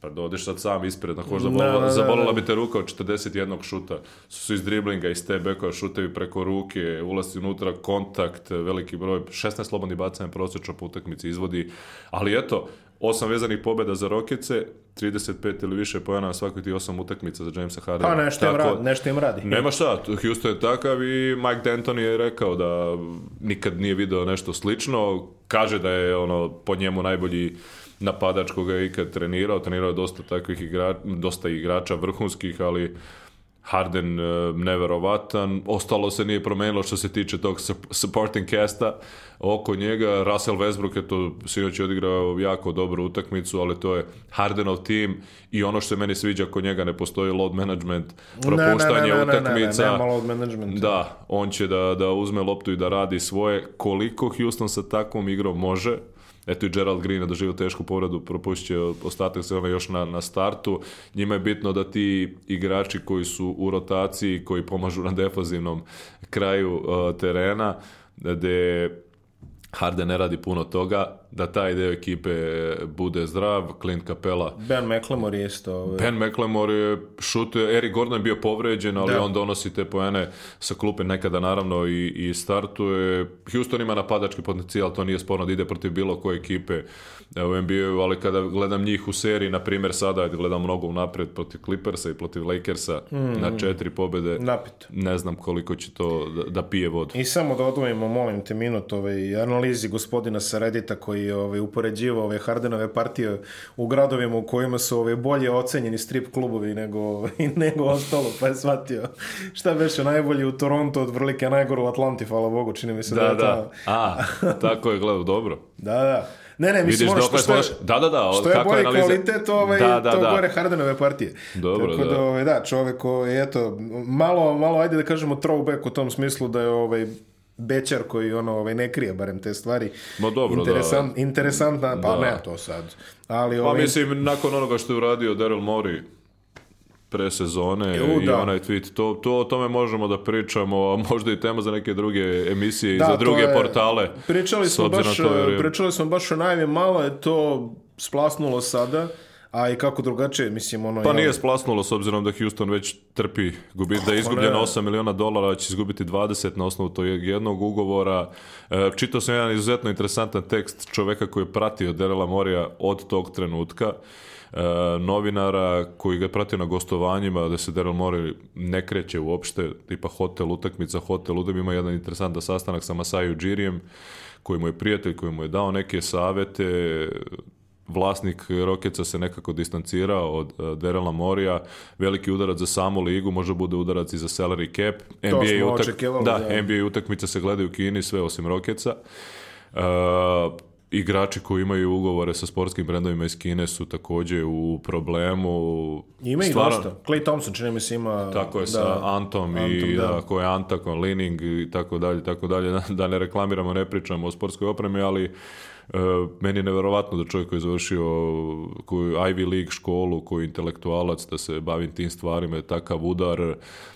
Pa dođeš da sad sam ispred, ako zabolila, zabolila bi te ruka od 41 šuta. Su, su iz driblinga, iz te bekova, šutevi preko ruke, ulazi unutra, kontakt, veliki broj, 16 slobodnih bacanja prosečno po utakmici izvodi. Ali eto, osam vezanih pobjeda za Rokice, 35 ili više pojena na svakoj tih osam utakmica za Jamesa Hardena. Pa nešto, Tako, im radi, nešto im radi. Nema šta, Houston je takav i Mike Denton je rekao da nikad nije video nešto slično. Kaže da je ono po njemu najbolji napadač koga je ikad trenirao. Trenirao je dosta takvih igrača, dosta igrača vrhunskih, ali Harden e, neverovatan, ostalo se nije promenilo što se tiče tog supporting casta oko njega, Russell Westbrook je to sinoć odigrao jako dobru utakmicu, ali to je Hardenov tim i ono što se meni sviđa kod njega ne postoji load management, propuštanje ne, ne, ne, utakmica, ne, ne, da, on će da, da uzme loptu i da radi svoje, koliko Houston sa takvom igrom može, Eto i Gerald Green je doživio tešku povredu, propustio ostatak sezona još na, na startu. Njima je bitno da ti igrači koji su u rotaciji, koji pomažu na defazivnom kraju uh, terena, gde Harden ne radi puno toga, da taj deo ekipe bude zdrav, Clint Capella. Ben McLemore je isto. Ovaj. Ben McLemore je šut, Eric Gordon je bio povređen, ali da. on donosi te poene sa klupe nekada naravno i, i startuje. Houston ima napadački potencijal, to nije sporno da ide protiv bilo koje ekipe eh, u NBA-u, ali kada gledam njih u seriji, na primjer sada, gledam mnogo unapred protiv Clippersa i protiv Lakersa mm. na četiri pobjede, napito. ne znam koliko će to da, da pije vodu. I samo da odvojimo, molim te, minut ovaj, analizi gospodina sa koji i ovaj, upoređivao ove Hardenove partije u gradovima u kojima su ove ovaj, bolje ocenjeni strip klubovi nego, ovaj, nego ostalo, pa je shvatio šta beše najbolje u Toronto od vrlike najgore u Atlanti, hvala Bogu, čini mi se da, da je da. Ta... A, tako je gledao, dobro. Da, da. Ne, ne, mislim, Vidiš, ono što, je, da, da, da, što je bolji analiza... kvalitet, ovaj, da, da, to da. gore Hardenove partije. Dobro, Tako da. da, ovaj, da čovek, ovaj, eto, malo, malo, ajde da kažemo throwback u tom smislu da je ovaj, bećar koji ono ovaj ne krije barem te stvari. Ma dobro, Interesant, da. Interesantna, pa da. ne to sad. Ali pa ovaj... mislim nakon onoga što je uradio Daryl Mori pre sezone e, i da. onaj tweet. To, to, o tome možemo da pričamo, a možda i tema za neke druge emisije da, i za druge je, portale. Pričali smo, baš, to, jer... pričali smo baš o najme, malo je to splasnulo sada a i kako drugačije, mislim, ono... Pa ja... nije splasnulo s obzirom da Houston već trpi, gubi, da je pa izgubljeno 8 miliona dolara, će izgubiti 20 na osnovu tog jednog ugovora. E, čitao sam jedan izuzetno interesantan tekst čoveka koji je pratio Derela Morija od tog trenutka. E, novinara koji ga prati na gostovanjima da se Daryl Morey ne kreće uopšte tipa hotel utakmica hotel utakmica ima jedan interesantan sastanak sa Masaju Džirijem koji mu je prijatelj, koji mu je dao neke savete vlasnik Rokeca se nekako distancirao od e, Derela Morija, veliki udarac za samu ligu, možda bude udarac i za salary cap. To NBA smo utak... da, da, NBA utakmice se gledaju u Kini, sve osim Rokeca. Uh, igrači koji imaju ugovore sa sportskim brendovima iz Kine su takođe u problemu. Ima ih dosta. Clay Thompson čini mi se ima... Tako je da, sa Antom, Antom i da. Ako da, je Antakon, Lining i tako dalje, tako dalje. Da ne reklamiramo, ne pričamo o sportskoj opremi, ali E, meni je neverovatno da čovjek koji je završio koju Ivy League školu, koji je intelektualac, da se bavim tim stvarima, je takav udar,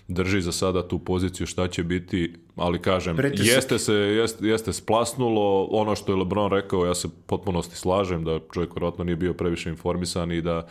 drži za sada tu poziciju šta će biti ali kažem, Pretisak. jeste se jeste, jeste splasnulo, ono što je LeBron rekao, ja se potpunosti slažem da čovjek vjerojatno nije bio previše informisan i da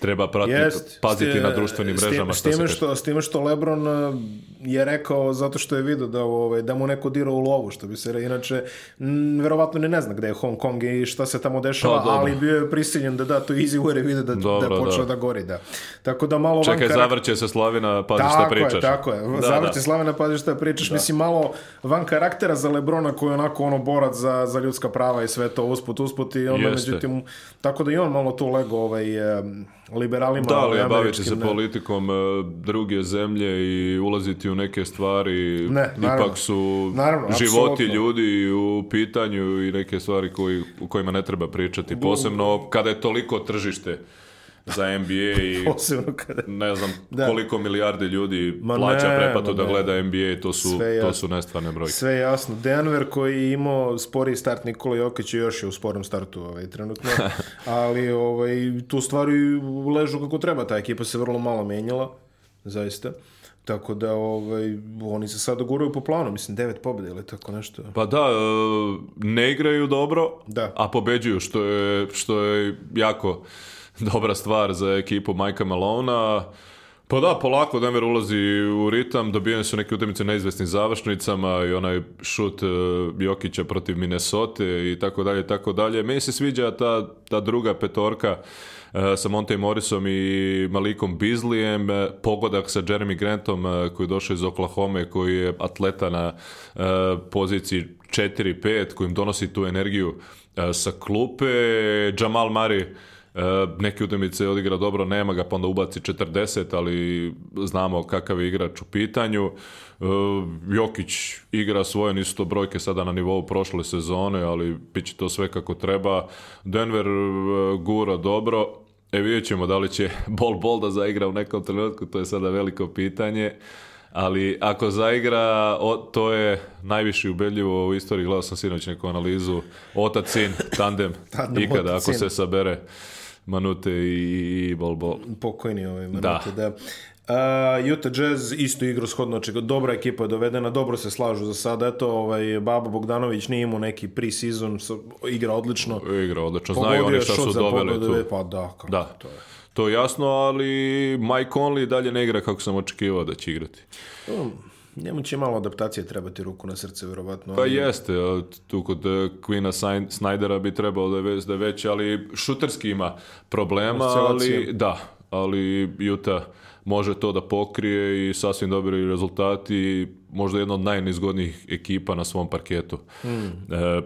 treba pratiti, Jest, paziti ste, na društvenim mrežama. S, tim, se što, s time što LeBron e, je rekao zato što je vidio da, ovaj, da mu neko dira u lovu, što bi se inače, m, verovatno ne, ne zna gde je Hong Kong i šta se tamo dešava, da, ali bio je prisiljen da da to easy jer vide da-, da, Dobro, da počeo da. da. gori. Da. Tako da malo Čekaj, van karak... zavrće se Slavina, pazi šta pričaš. Je, tako je, da, zavrće da. Slavina, pazi šta pričaš. Mislim, malo malo van karaktera za Lebrona koji je onako ono borat za, za ljudska prava i sve to usput usput i onda Jeste. međutim tako da i on malo tu lego ovaj, liberalima da, ali ovaj, baviti se ne. politikom e, druge zemlje i ulaziti u neke stvari ne, naravno, ipak su naravno, životi absolutno. ljudi u pitanju i neke stvari koji, u kojima ne treba pričati posebno kada je toliko tržište za NBA i kada... ne znam da. koliko milijarde ljudi ma plaća ne, pretplatu da gleda NBA to su, to su nestvarne brojke. Sve jasno. Denver koji je imao sporiji start Nikola Jokić još je u sporom startu ovaj, trenutno, ali ovaj, tu stvari ležu kako treba. Ta ekipa se vrlo malo menjala, zaista. Tako da ovaj, oni se sada guraju po planu, mislim devet pobjede ili tako nešto. Pa da, e, ne igraju dobro, da. a pobeđuju što je, što je jako dobra stvar za ekipu Majka Malona. Pa da, polako Denver ulazi u ritam, dobijene su neke utakmice na izvesnim završnicama i onaj šut e, Jokića protiv Minnesota i tako dalje, tako dalje. Meni se sviđa ta, ta druga petorka E, sa Monte Morrisom i Malikom Bizlijem, e, pogodak sa Jeremy Grantom e, koji je došao iz Oklahoma koji je atleta na poziciji 4-5 kojim donosi tu energiju sa klupe, Jamal Murray Uh, neke utakmice odigra dobro, nema ga, pa onda ubaci 40, ali znamo kakav je igrač u pitanju. Jokić igra svoje, nisu to brojke sada na nivou prošle sezone, ali bit će to sve kako treba. Denver gura dobro. E vidjet ćemo da li će Bol Bol da zaigra u nekom trenutku, to je sada veliko pitanje. Ali ako zaigra, o, to je najviše ubedljivo u istoriji. Gledao sam sinoć neku analizu. Otac, sin, tandem. tandem Ikada, ako se sabere Manute i, i, i Bol Bol. Pokojni ovaj Manute, da. da. Uh, Utah Jazz isto igro shodno očekao. Znači, dobra ekipa je dovedena, dobro se slažu za sada. Eto, ovaj, Baba Bogdanović nije imao neki pre-season, igra odlično. Igra odlično, znaju oni šta su doveli tu. Pa da, kako da. to je. To je jasno, ali Mike Conley dalje ne igra kako sam očekivao da će igrati. Um. Njemu će malo adaptacije trebati ruku na srce, verovatno. Pa jeste, tu kod e, Quina Snydera bi trebao da je, već, da je već, ali šuterski ima problema, ali da, ali Utah može to da pokrije i sasvim dobri rezultati, možda jedna od najnizgodnijih ekipa na svom parketu. Mm. E,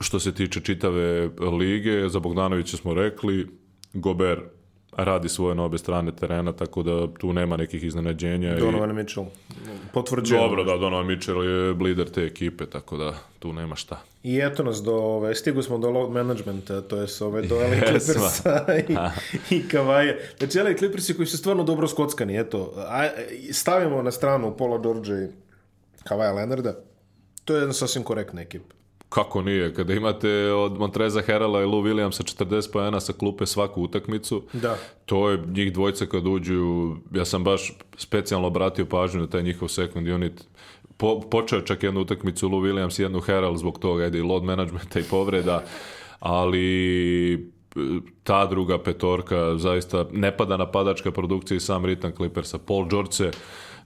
što se tiče čitave lige, za Bogdanovića smo rekli, Gober radi svoje na obe strane terena, tako da tu nema nekih iznenađenja. Donovan i... Mitchell, potvrđeno. Dobro, da, Donovan Mitchell je blider te ekipe, tako da tu nema šta. I eto nas do, ove, stigu smo do load managementa, to je ove, do LA Clippersa i, i Kavaje. Znači, LA Clippersi koji su stvarno dobro skockani, eto. A, stavimo na stranu Paula Dorđe i Kavaja Leonarda, to je jedna sasvim korektna ekipa. Kako nije? Kada imate od Montreza Herala i Lou Williamsa 40 pojena sa klupe svaku utakmicu, da. to je njih dvojca kad uđu, ja sam baš specijalno obratio pažnju na taj njihov second unit, po, počeo čak jednu utakmicu Lou Williams i jednu Herald zbog toga, ajde i load managementa i povreda, ali ta druga petorka zaista ne pada napadačka produkcija i sam ritam Clippersa. Paul George se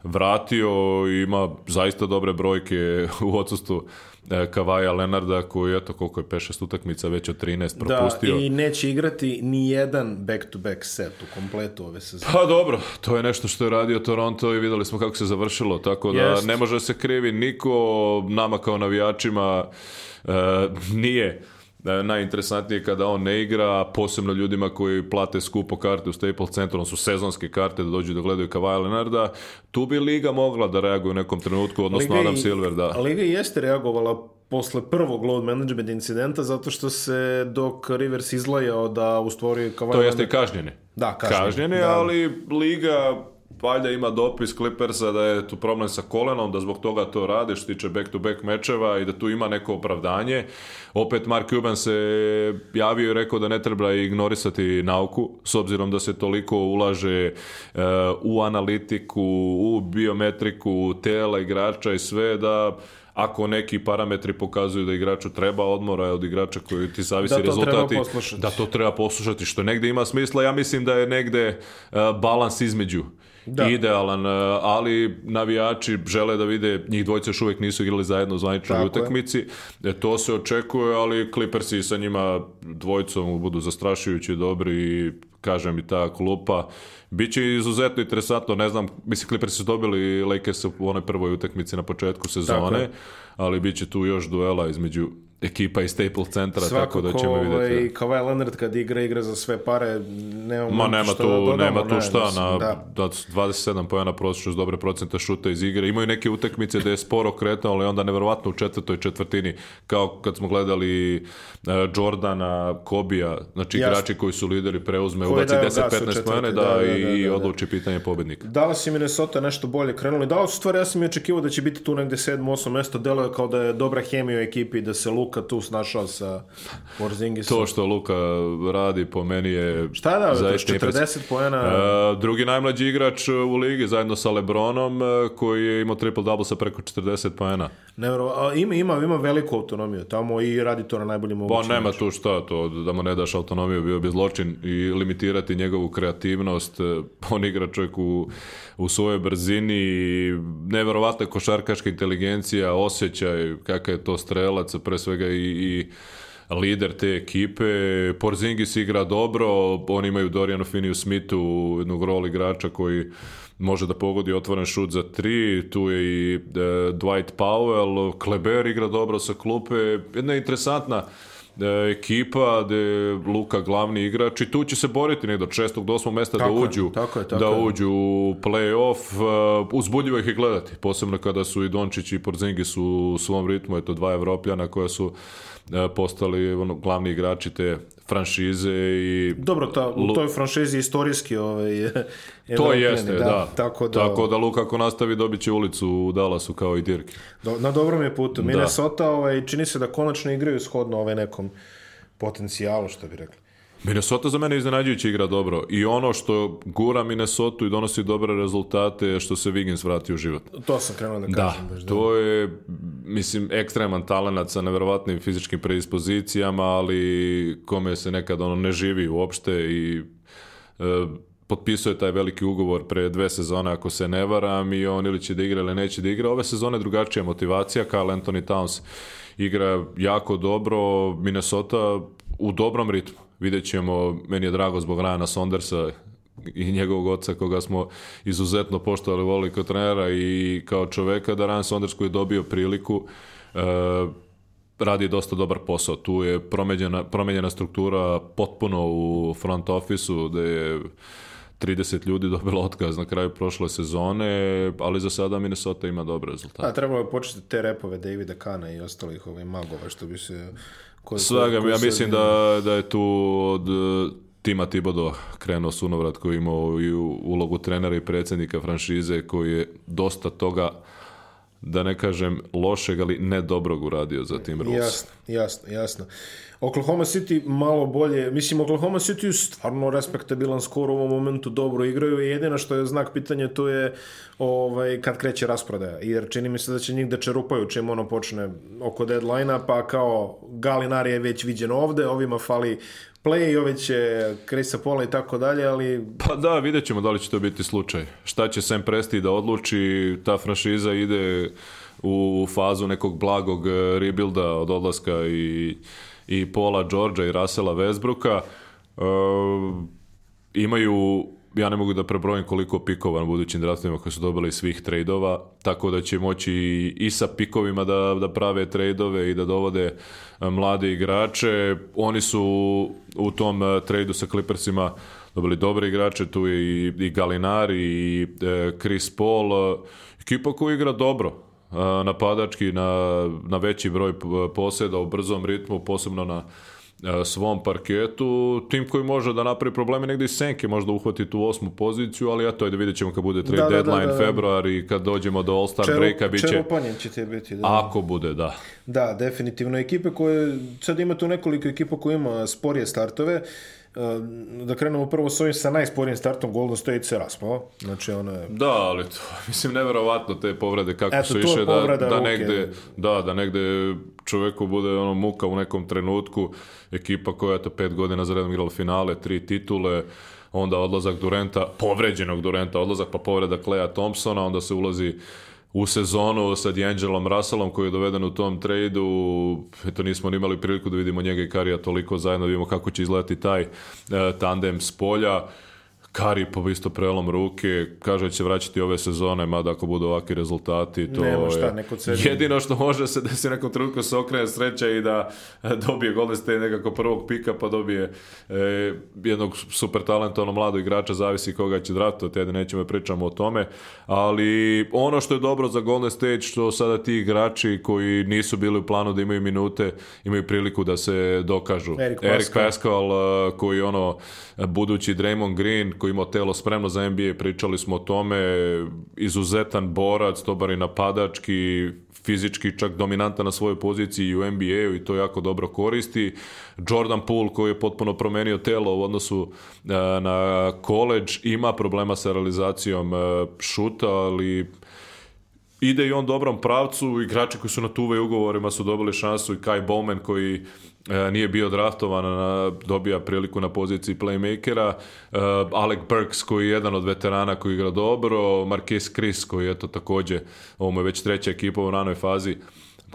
vratio i ima zaista dobre brojke u odsustvu E, Kavaja Lenarda koji eto koliko je 5-6 utakmica već od 13 da, propustio. Da, i neće igrati ni jedan back-to-back set u kompletu ove sezone. Pa dobro, to je nešto što je radio Toronto i videli smo kako se završilo, tako da Jest. ne može se krivi niko nama kao navijačima e, nije Da, najinteresantnije kada on ne igra, posebno ljudima koji plate skupo karte u Staples Centru, on su sezonske karte da dođu da gledaju Kavaja Lenarda, tu bi Liga mogla da reaguje u nekom trenutku, odnosno Liga Adam i, Silver, da. Liga jeste reagovala posle prvog load management incidenta zato što se dok Rivers izlajao da u ustvorio Kavaja To jeste i kažnjeni. Da, kažnjeni. kažnjeni da. ali Liga valjda ima dopis Clippersa da je tu problem sa kolenom, da zbog toga to rade što tiče back-to-back mečeva i da tu ima neko opravdanje. Opet Mark Cuban se javio i rekao da ne treba ignorisati nauku, s obzirom da se toliko ulaže uh, u analitiku, u biometriku, tela igrača i sve, da ako neki parametri pokazuju da igraču treba odmora od igrača koji ti zavisi da rezultati, da to treba poslušati, što negde ima smisla, ja mislim da je negde uh, balans između da. idealan, e, ali navijači žele da vide, njih dvojica još uvek nisu igrali zajedno u zvaničnoj utakmici, je. to se očekuje, ali Clippersi sa njima dvojicom budu zastrašujući dobri i kažem i ta klupa. Biće izuzetno interesantno, ne znam, mislim Clippers su dobili Lakers u onoj prvoj utakmici na početku sezone, ali biće tu još duela između ekipa iz Staple centra, Svako tako da ćemo ko, vidjeti. Ovaj, da. Kao ovaj Leonard kad igra, igra za sve pare, nema Ma nema što tu, da dodamo, nema tu šta, ne, na, da. 27 da pojena prosječno s dobre procenta šuta iz igre. Imaju neke utakmice da je sporo kretao, ali onda neverovatno u četvrtoj četvrtini, kao kad smo gledali uh, Jordana, Kobija, znači Jasne. igrači koji su lideri preuzme, koji ubaci 10-15 pojena da, da, da, i da, odluči pitanje Da li i Minnesota nešto bolje krenuli. Da, u stvari ja sam i očekivao da će biti tu negde 7-8 mesto, delo je kao da je dobra hemija u ekipi, da se Luka Luka tu snašao sa Porzingisom. To što Luka radi po meni je... Šta da, 40 pojena... E, drugi najmlađi igrač u ligi zajedno sa Lebronom e, koji je imao triple-double sa preko 40 pojena. Nevro, ima, ima, ima veliku autonomiju tamo i radi to na najbolji mogući Pa nema tu šta, to, da mu ne daš autonomiju bio bi zločin i limitirati njegovu kreativnost. E, pa on igra čovjek u u svojoj brzini i neverovatna košarkaška inteligencija, osjećaj kakav je to strelac, pre svega i, i lider te ekipe. Porzingis igra dobro, oni imaju Dorianu Finiju Smithu, jednog rol igrača koji može da pogodi otvoren šut za tri, tu je i e, Dwight Powell, Kleber igra dobro sa klupe, jedna interesantna uh, Da ekipa gde da je Luka glavni igrač i tu će se boriti ne do šestog do osmog mesta da tako da uđu tako je, tako da uđu u play-off uh, uzbudljivo ih je gledati posebno kada su i Dončić i Porzingis u svom ritmu eto dva evropljana koja su E, postali ono, glavni igrači te franšize i... Dobro, ta, u toj franšizi istorijski ovaj, je To jeste, da. da. Tako, da... tako da Luka ako nastavi dobit će ulicu u Dallasu kao i Dirk. Do, na dobrom je putu. Da. Minnesota da. ovaj, čini se da konačno igraju shodno ovaj nekom potencijalu, što bi rekli. Minnesota za mene iznenađujući igra dobro i ono što gura Minnesota i donosi dobre rezultate je što se Wiggins vrati u život. To sam krenuo da, da kažem. Da, baš, to je, mislim, ekstreman talent sa neverovatnim fizičkim predispozicijama, ali kome se nekad ono ne živi uopšte i e, potpisao je taj veliki ugovor pre dve sezone ako se ne varam i on ili će da igra ili neće da igra. Ove sezone drugačija motivacija, Karl Anthony Towns igra jako dobro, Minnesota u dobrom ritmu. Vidjet ćemo, meni je drago zbog Rana Sondersa i njegovog oca koga smo izuzetno poštovali volili kao trenera i kao čoveka da Ryan Saunders koji je dobio priliku e, radi dosta dobar posao. Tu je promenjena, promenjena struktura potpuno u front ofisu da je 30 ljudi dobilo otkaz na kraju prošle sezone, ali za sada Minnesota ima dobre rezultate. A pa, trebalo je početi te repove Davida Kana i ostalih ovih ovaj, magova što bi se Ko Svega, ko ja mislim da, da je tu od e, Tima Tibodo krenuo sunovrat koji ima i ulogu trenera i predsednika franšize koji je dosta toga da ne kažem lošeg, ali ne dobrog uradio za tim Rus. Jasno, jasno, jasno. Oklahoma City malo bolje, mislim Oklahoma City je stvarno respektabilan skor u ovom momentu dobro igraju i jedino što je znak pitanja to je ovaj, kad kreće rasprodaja, jer čini mi se da će njih da čerupaju čim ono počne oko deadline-a, pa kao Galinari je već viđen ovde, ovima fali play, ove će Krisa Pola i tako dalje, ali... Pa da, vidjet ćemo da li će to biti slučaj. Šta će Sam Presti da odluči, ta franšiza ide u fazu nekog blagog eh, rebuilda od odlaska i i Paula Georgia i Rasela Westbrooka uh, imaju ja ne mogu da prebrojim koliko pikova na budućim draftovima koji su dobili svih trejdova, tako da će moći i sa pikovima da, da prave trejdove i da dovode eh, mlade igrače. Oni su u tom eh, trejdu sa Clippersima dobili dobre igrače, tu je i, i Galinari i Chris Paul, ekipa koja igra dobro napadački na, na veći broj poseda u brzom ritmu, posebno na svom parketu, tim koji može da napravi probleme negde i Senke možda uhvati tu osmu poziciju, ali eto, ajde vidjet ćemo kad bude trade da, da, da deadline da, da, februar i kad dođemo do All-Star Čeru, breaka bit će... će te biti, da. Ako bude, da. Da, definitivno. Ekipe koje, sad ima tu nekoliko ekipa koje ima sporije startove, uh, Ehm, da krenemo prvo s ovim sa najsporijim startom Golden State se raspao. Znači ono je... Da, ali to, mislim neverovatno te povrede kako Eto, su išle da, da negde da, da negde čoveku bude ono muka u nekom trenutku ekipa koja je to pet godina za redom igrala finale, tri titule onda odlazak Durenta, povređenog Durenta odlazak pa povreda Kleja Thompsona onda se ulazi uh, u sezonu sa D'Angelom Russellom koji je doveden u tom tradu. Eto, nismo imali priliku da vidimo njega i Karija toliko zajedno, da vidimo kako će izgledati taj uh, tandem s polja. Karipov isto prelom ruke, kaže da će vraćati ove sezone, mada ako budu ovakvi rezultati, to Nema šta, neko neko jedino što može se da se nekom trenutku se okrene sreća i da e, dobije Golden State nekako prvog pika, pa dobije e, jednog super talentovnog mladog igrača, zavisi koga će draftovati, da nećemo pričamo o tome, ali ono što je dobro za Golden State, što sada ti igrači koji nisu bili u planu da imaju minute, imaju priliku da se dokažu. Eric Eric Pascal e, koji ono budući Draymond Green koji je imao telo spremno za NBA, pričali smo o tome, izuzetan borac, dobar i napadački, fizički čak dominantan na svojoj poziciji u NBA-u i to jako dobro koristi. Jordan Poole koji je potpuno promenio telo u odnosu e, na koleđ, ima problema sa realizacijom e, šuta, ali ide i on dobrom pravcu, igrači koji su na tuve ugovorima su dobili šansu i Kai Bowman koji E, nije bio draftovan, dobija priliku na poziciji playmakera. E, Alec Burks koji je jedan od veterana koji igra dobro, Marquis Chris koji je to takođe, ovo je već treća ekipa u ranoj fazi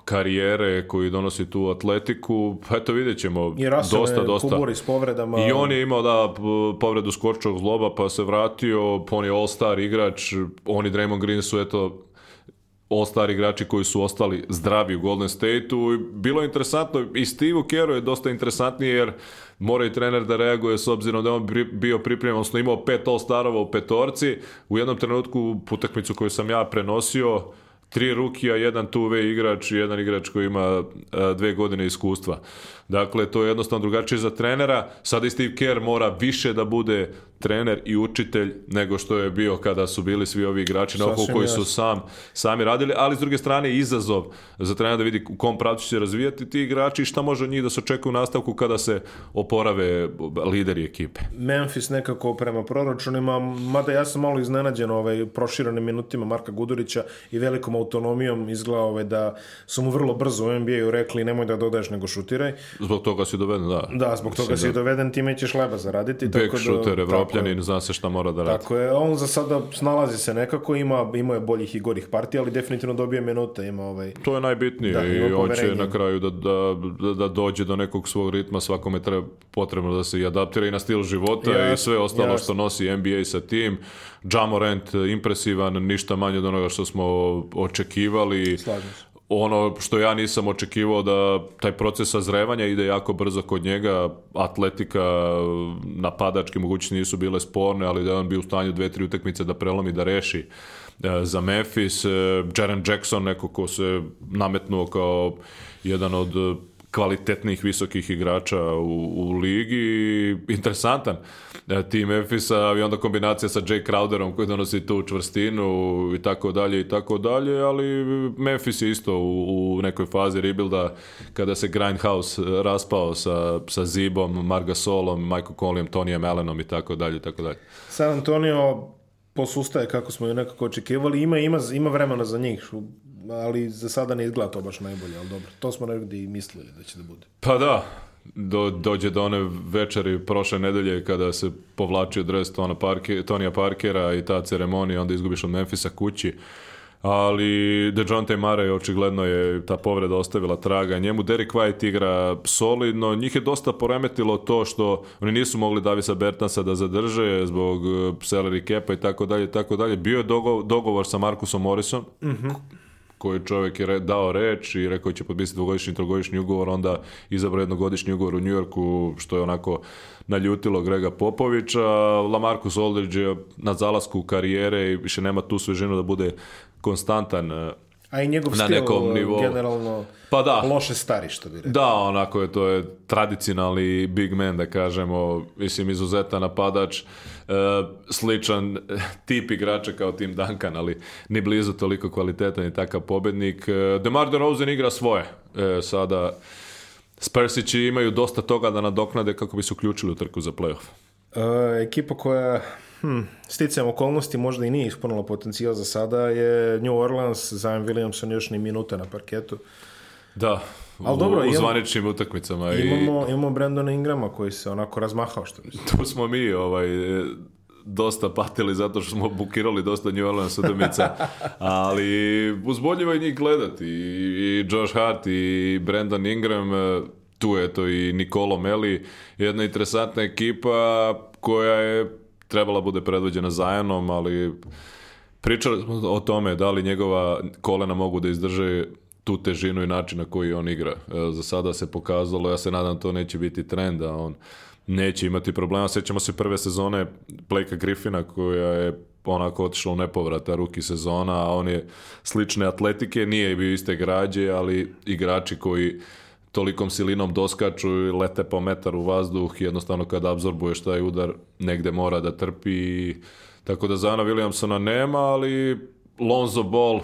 karijere koji donosi tu atletiku, eto vidjet ćemo I dosta, dosta. s povredama. I on je imao da povredu skorčog zloba pa se vratio, on je all-star igrač, oni Draymond Green su eto all star igrači koji su ostali zdravi u Golden State-u i bilo je interesantno i Steve Kerr je dosta interesantnije jer mora i trener da reaguje s obzirom da je on bio pripremljen, odnosno imao pet all starova u petorci, u jednom trenutku utakmicu koju sam ja prenosio tri rukija, jedan tuve igrač i jedan igrač koji ima e, dve godine iskustva. Dakle, to je jednostavno drugačije za trenera. Sada i Steve Kerr mora više da bude trener i učitelj nego što je bio kada su bili svi ovi igrači na oko koji su sam, sami radili, ali s druge strane izazov za trenera da vidi u kom pravcu će se razvijati ti igrači i šta može od njih da se očekuje u nastavku kada se oporave lideri ekipe. Memphis nekako prema proračunima, mada ja sam malo iznenađen ovaj, proširanim minutima Marka Gudurića i velikom autonomijom izgleda ovaj, da su mu vrlo brzo u NBA-u rekli nemoj da dodaješ nego šutiraj. Zbog toga si doveden, da. Da, zbog Mislim toga da... doveden, time ćeš leba zaraditi. Big tako da, shooter Evropljanin, zna se šta mora da radi. Tako je, on za sada snalazi se nekako, ima, ima je boljih i gorih partija, ali definitivno dobije minute, ima ovaj... To je najbitnije da, i on će na kraju da, da, da, da, dođe do nekog svog ritma, svakome treba potrebno da se i adaptira i na stil života yes, i sve ostalo yes. što nosi NBA sa tim. Jamorant impresivan, ništa manje od onoga što smo očekivali. Slažem se ono što ja nisam očekivao da taj proces sazrevanja ide jako brzo kod njega, atletika, napadačke mogućnosti nisu bile sporne, ali da on bi u stanju dve, tri utakmice da prelomi, da reši e, za Memphis. E, Jaren Jackson, neko ko se nametnuo kao jedan od kvalitetnih visokih igrača u, u ligi interesantan e, tim Efisa i onda kombinacija sa Jay Crowderom koji donosi tu čvrstinu i tako dalje i tako dalje, ali Memphis je isto u, u nekoj fazi rebuilda kada se Grindhouse raspao sa, sa Zibom, Margasolom, Michael Collijem, Tonijem Allenom i tako dalje i tako dalje. San Antonio posustaje kako smo ju nekako očekivali, ima, ima, ima vremena za njih ali za sada ne izgleda to baš najbolje, ali dobro, to smo negdje i mislili da će da bude. Pa da, do, dođe do one večeri prošle nedelje kada se povlačio dres Tona Parke, Tonija Parkera i ta ceremonija, onda izgubiš od Memfisa kući. Ali DeJounte Murray očigledno je ta povreda ostavila traga. Njemu Derek White igra solidno. Njih je dosta poremetilo to što oni nisu mogli Davisa Bertansa da zadrže zbog salary cap-a i tako dalje, tako dalje. Bio je dogovor, sa Markusom Morrisom mm -hmm koji čovjek je dao reč i rekao će potpisati dvogodišnji i trogodišnji ugovor, onda izabra jednogodišnji ugovor u Njujorku, što je onako naljutilo Grega Popovića. Lamarcus Aldridge je na zalasku karijere i više nema tu svežinu da bude konstantan e, a i njegov na stil nekom nivou. generalno pa da. loše stari, što bi rekao. Da, onako je, to je tradicionalni big man, da kažemo, mislim, izuzetan napadač. E, sličan e, tip igrača kao Tim Duncan, ali ni blizu toliko kvalitetan i takav pobednik. E, DeMar DeRozan igra svoje sada. Spursići imaju dosta toga da nadoknade kako bi se uključili u trku za playoff. E, ekipa koja hm, sticajem okolnosti možda i nije ispunila potencijal za sada je New Orleans, Zion Williamson još ni minuta na parketu. Da, Al dobro, u, u zvaničnim imamo, utakmicama. Imamo, i... imamo Brandona Ingrama koji se onako razmahao što mislim. Tu smo mi ovaj, dosta patili zato što smo bukirali dosta New Orleans udomica, ali uzboljivo je njih gledati i Josh Hart i Brandon Ingram, tu je to i Nikolo Meli, jedna interesantna ekipa koja je trebala bude predvođena Zajanom, ali pričali smo o tome da li njegova kolena mogu da izdrže tu težinu i način na koji on igra. E, za sada se pokazalo, ja se nadam to neće biti trend, a on neće imati problema. Sjećamo se prve sezone Blake'a Griffina koja je onako otišla u nepovrata ruki sezona, a on je slične atletike, nije bio iste građe, ali igrači koji tolikom silinom doskaču i lete po metar u vazduh, jednostavno kada absorbuješ taj udar, negde mora da trpi. Tako da za Ana Williamsona nema, ali Lonzo Ball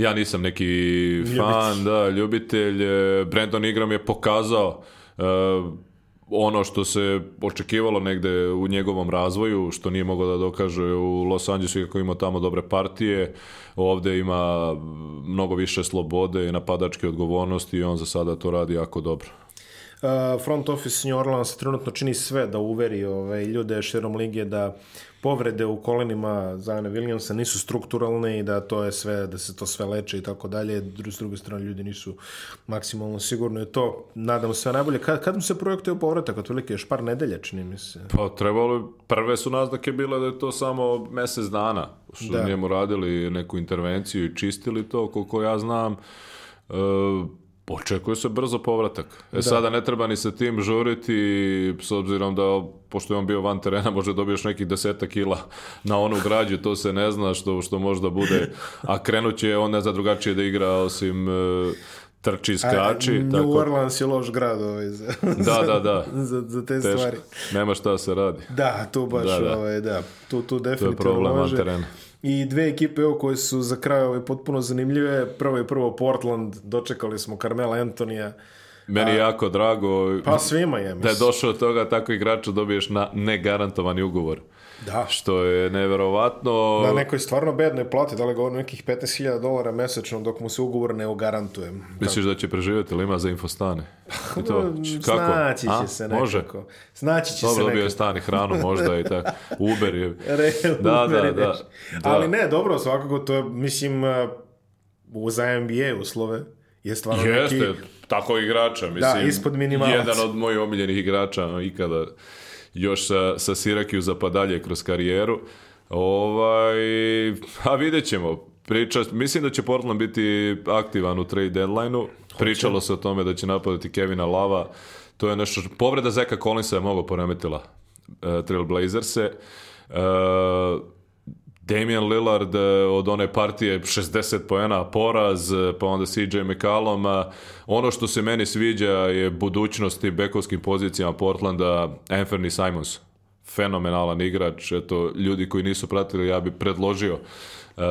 ja nisam neki fan, ljubitelj. da, ljubitelj. E, Brandon Ingram je pokazao uh, ono što se očekivalo negde u njegovom razvoju, što nije mogao da dokaže u Los Angelesu kako ima tamo dobre partije, ovde ima mnogo više slobode i napadačke odgovornosti i on za sada to radi jako dobro. Uh, front office New Orleans trenutno čini sve da uveri ove ovaj, ljude širom lige da uh, povrede u kolenima Zajana Williamsa nisu strukturalne i da to je sve, da se to sve leče i tako dalje. S druge strane, ljudi nisu maksimalno sigurno je to. Nadamo se najbolje. Kad, kad mu se projektuje povratak? Otprilike još par nedelja, čini mi se. Pa trebalo, prve su naznake bile da je to samo mesec dana, su da. njemu radili neku intervenciju i čistili to, koliko ja znam. E, Očekuje se brzo povratak. E da. sada ne treba ni sa tim žuriti, s obzirom da, pošto je on bio van terena, može dobiješ nekih deseta kila na onu građu, to se ne zna što, što možda bude. A krenut će, on ne zna drugačije da igra, osim e, trči, skači. A, New tako... Orleans je loš grad ovaj, za, da, da, da. za, za te Teško. stvari. Nema šta se radi. Da, tu baš, da. da. Ovaj, da. Tu, tu definitivno to je problem može. Van terena i dve ekipe evo, koje su za kraj ovaj, potpuno zanimljive. Prvo je prvo Portland, dočekali smo Carmela Antonija. Meni je jako drago pa svima je, da je došao od toga tako igrača dobiješ na negarantovani ugovor. Da. Što je neverovatno... Da, neko je stvarno bednoj plati, da li govorim nekih 15.000 dolara mesečno dok mu se ugovor ne ugarantujem. Misliš da će preživjeti ili ima za infostane? I to, mm, kako? Znaći će A? se nekako. Može? Znaći će Dobro, se nekako. Dobro, stan i hranu možda i tako. Uber je... Re, da, Uber da, je da, da. da, Ali ne, dobro, svakako to je, mislim, eh, u za NBA uslove je stvarno Jeste, neki... tako igrača, da, mislim. Da, ispod minimalaca. Jedan od mojih omiljenih igrača ikada još sa, sa Sirakiuza pa dalje kroz karijeru. Ovaj, a vidjet ćemo. Priča, mislim da će Portland biti aktivan u trade deadline-u. Pričalo se o tome da će napadati Kevina Lava. To je nešto, povreda Zeka Collinsa je mnogo poremetila uh, Trailblazerse. Uh, Damian Lillard eh, od one partije 60 poena poraz, eh, pa onda CJ McCallum. Eh, ono što se meni sviđa je budućnosti bekovskim pozicijama Portlanda Anthony Simons. Fenomenalan igrač, eto, ljudi koji nisu pratili, ja bih predložio uh,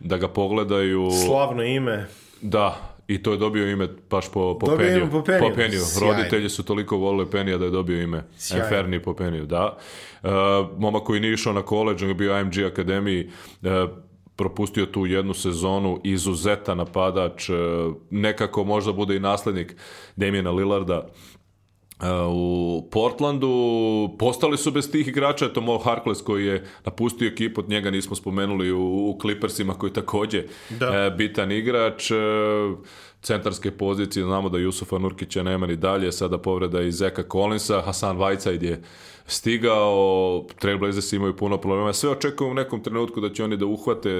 da ga pogledaju. Slavno ime. Da, I to je dobio ime baš po, po dobio Peniju. Po Peniju. Po Peniju. Roditelji su toliko volili Penija da je dobio ime. Sjajno. Inferni po Peniju, da. Uh, momak koji nije išao na koleđ, on je bio AMG akademiji, uh, propustio tu jednu sezonu, izuzeta napadač, e, nekako možda bude i naslednik Demjena Lillarda. E, u Portlandu postali su bez tih igrača, eto Mo Harkless koji je napustio ekipu, od njega nismo spomenuli u, u Clippersima koji takođe da. E, bitan igrač e, centarske pozicije, znamo da Jusufa Nurkića nema ni dalje, sada povreda i Zeka Collinsa, Hasan Vajcajd je stigao, Trail Blazers imaju puno problema, sve očekujem u nekom trenutku da će oni da uhvate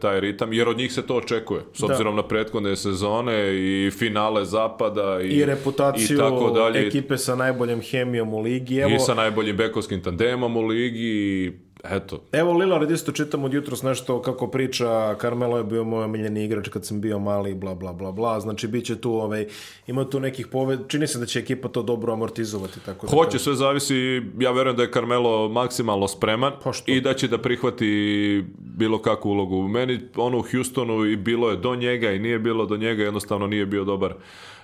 taj ritam, jer od njih se to očekuje, s da. obzirom da. na prethodne sezone i finale zapada i, I reputaciju i tako dalje. ekipe sa najboljom hemijom u ligi. Evo, I sa najboljim bekovskim tandemom u ligi i eto. Evo Lillard isto čitam od jutros nešto kako priča, Carmelo je bio moj omiljeni igrač kad sam bio mali, bla bla bla bla, znači biće tu, ovaj, ima tu nekih poved, čini se da će ekipa to dobro amortizovati. Tako da Hoće, sve zavisi, ja verujem da je Carmelo maksimalno spreman pa i da će da prihvati bilo kakvu ulogu. Meni ono u Houstonu i bilo je do njega i nije bilo do njega, jednostavno nije bio dobar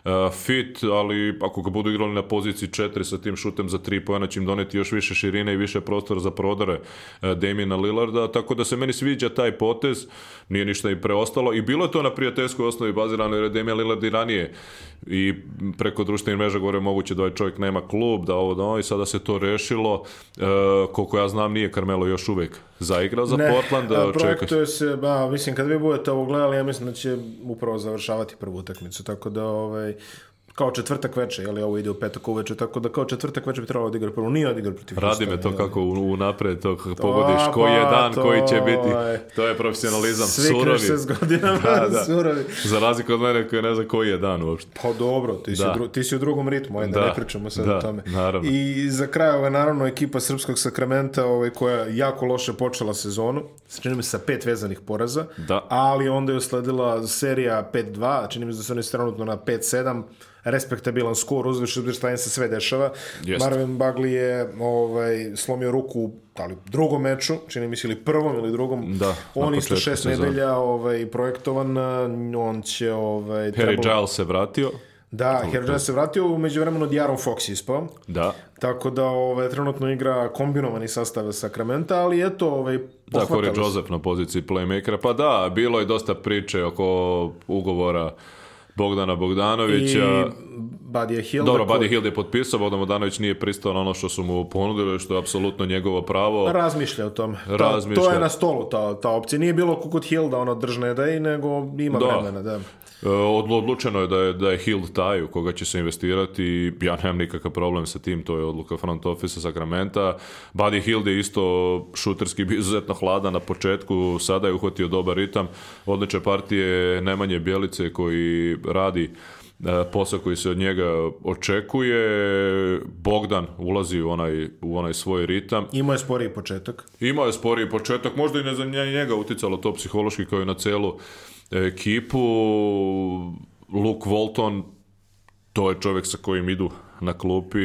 uh, fit, ali ako ga budu igrali na poziciji 4 sa tim šutem za 3 pojena će im doneti još više širine i više prostora za prodare uh, Damina Lillarda, tako da se meni sviđa taj potez, nije ništa i preostalo i bilo je to na prijateljskoj osnovi bazirano jer je Damian Lillard i ranije i preko društvenih mreža gore moguće da ovaj čovjek nema klub, da ovo da ono i sada se to rešilo, e, koliko ja znam nije Carmelo još uvek zaigrao za ne, Portland. Da projektuje se, ba, mislim, kad vi budete ovo gledali, ja mislim da će upravo završavati prvu utakmicu, tako da ovaj, kao četvrtak veče, je li ovo ide u petak uveče, tako da kao četvrtak veče bi trebalo da igra prvo, nije odigrao protiv Radi me to kako unapred, to kako to, pogodiš, koji je pa dan, to, koji će biti, to je profesionalizam, svi surovi. Svi godinama, da, da. surovi. Za razliku od mene koji ne zna koji je dan uopšte. Pa dobro, ti si, da. dru, ti si u drugom ritmu, ajde, da. ne pričamo sad da, o tome. Naravno. I za kraj, ovaj, naravno, ekipa Srpskog sakramenta ovaj, koja jako loše počela sezonu, čini mi se sa pet vezanih poraza, da. ali onda je usledila serija 5-2, čini mi se da su oni je na 5-7, respektabilan skor, uzmeš obzir šta se sve dešava. Jest. Marvin Bagley je ovaj, slomio ruku u drugom meču, čini mi se ili prvom ili drugom, da, on isto šest nedelja ovaj, projektovan, on će... Ovaj, Harry Giles se vratio. Da, Herđan se vratio, umeđu vremenu Diaron Fox ispao. Da. Tako da ovaj, trenutno igra kombinovani sastav Sakramenta, ali eto, ovaj, Da, Corey Joseph na poziciji playmakera. Pa da, bilo je dosta priče oko ugovora Bogdana Bogdanovića. I Badija Hill. Dobro, ko... Badija Hill je potpisao, Bogdan Bogdanović nije pristao na ono što su mu ponudili, što je apsolutno njegovo pravo. Razmišlja o tom. Ta, Razmišlja. To je na stolu ta, ta opcija. Nije bilo kod Hill ono drž da i nego ima da. vremena. Da. E, odlučeno je da je, da je Hill taj u koga će se investirati. Ja nemam nikakav problem sa tim, to je odluka front office Sakramenta. Buddy Hill je isto šuterski izuzetno hladan na početku, sada je uhvatio dobar ritam. Odlične partije Nemanje Bjelice koji radi e, posao koji se od njega očekuje. Bogdan ulazi u onaj, u onaj svoj ritam. Imao je sporiji početak. Imao je sporiji početak. Možda i ne za njega uticalo to psihološki kao i na celu ekipu. Luke Walton, to je čovjek sa kojim idu na klupi,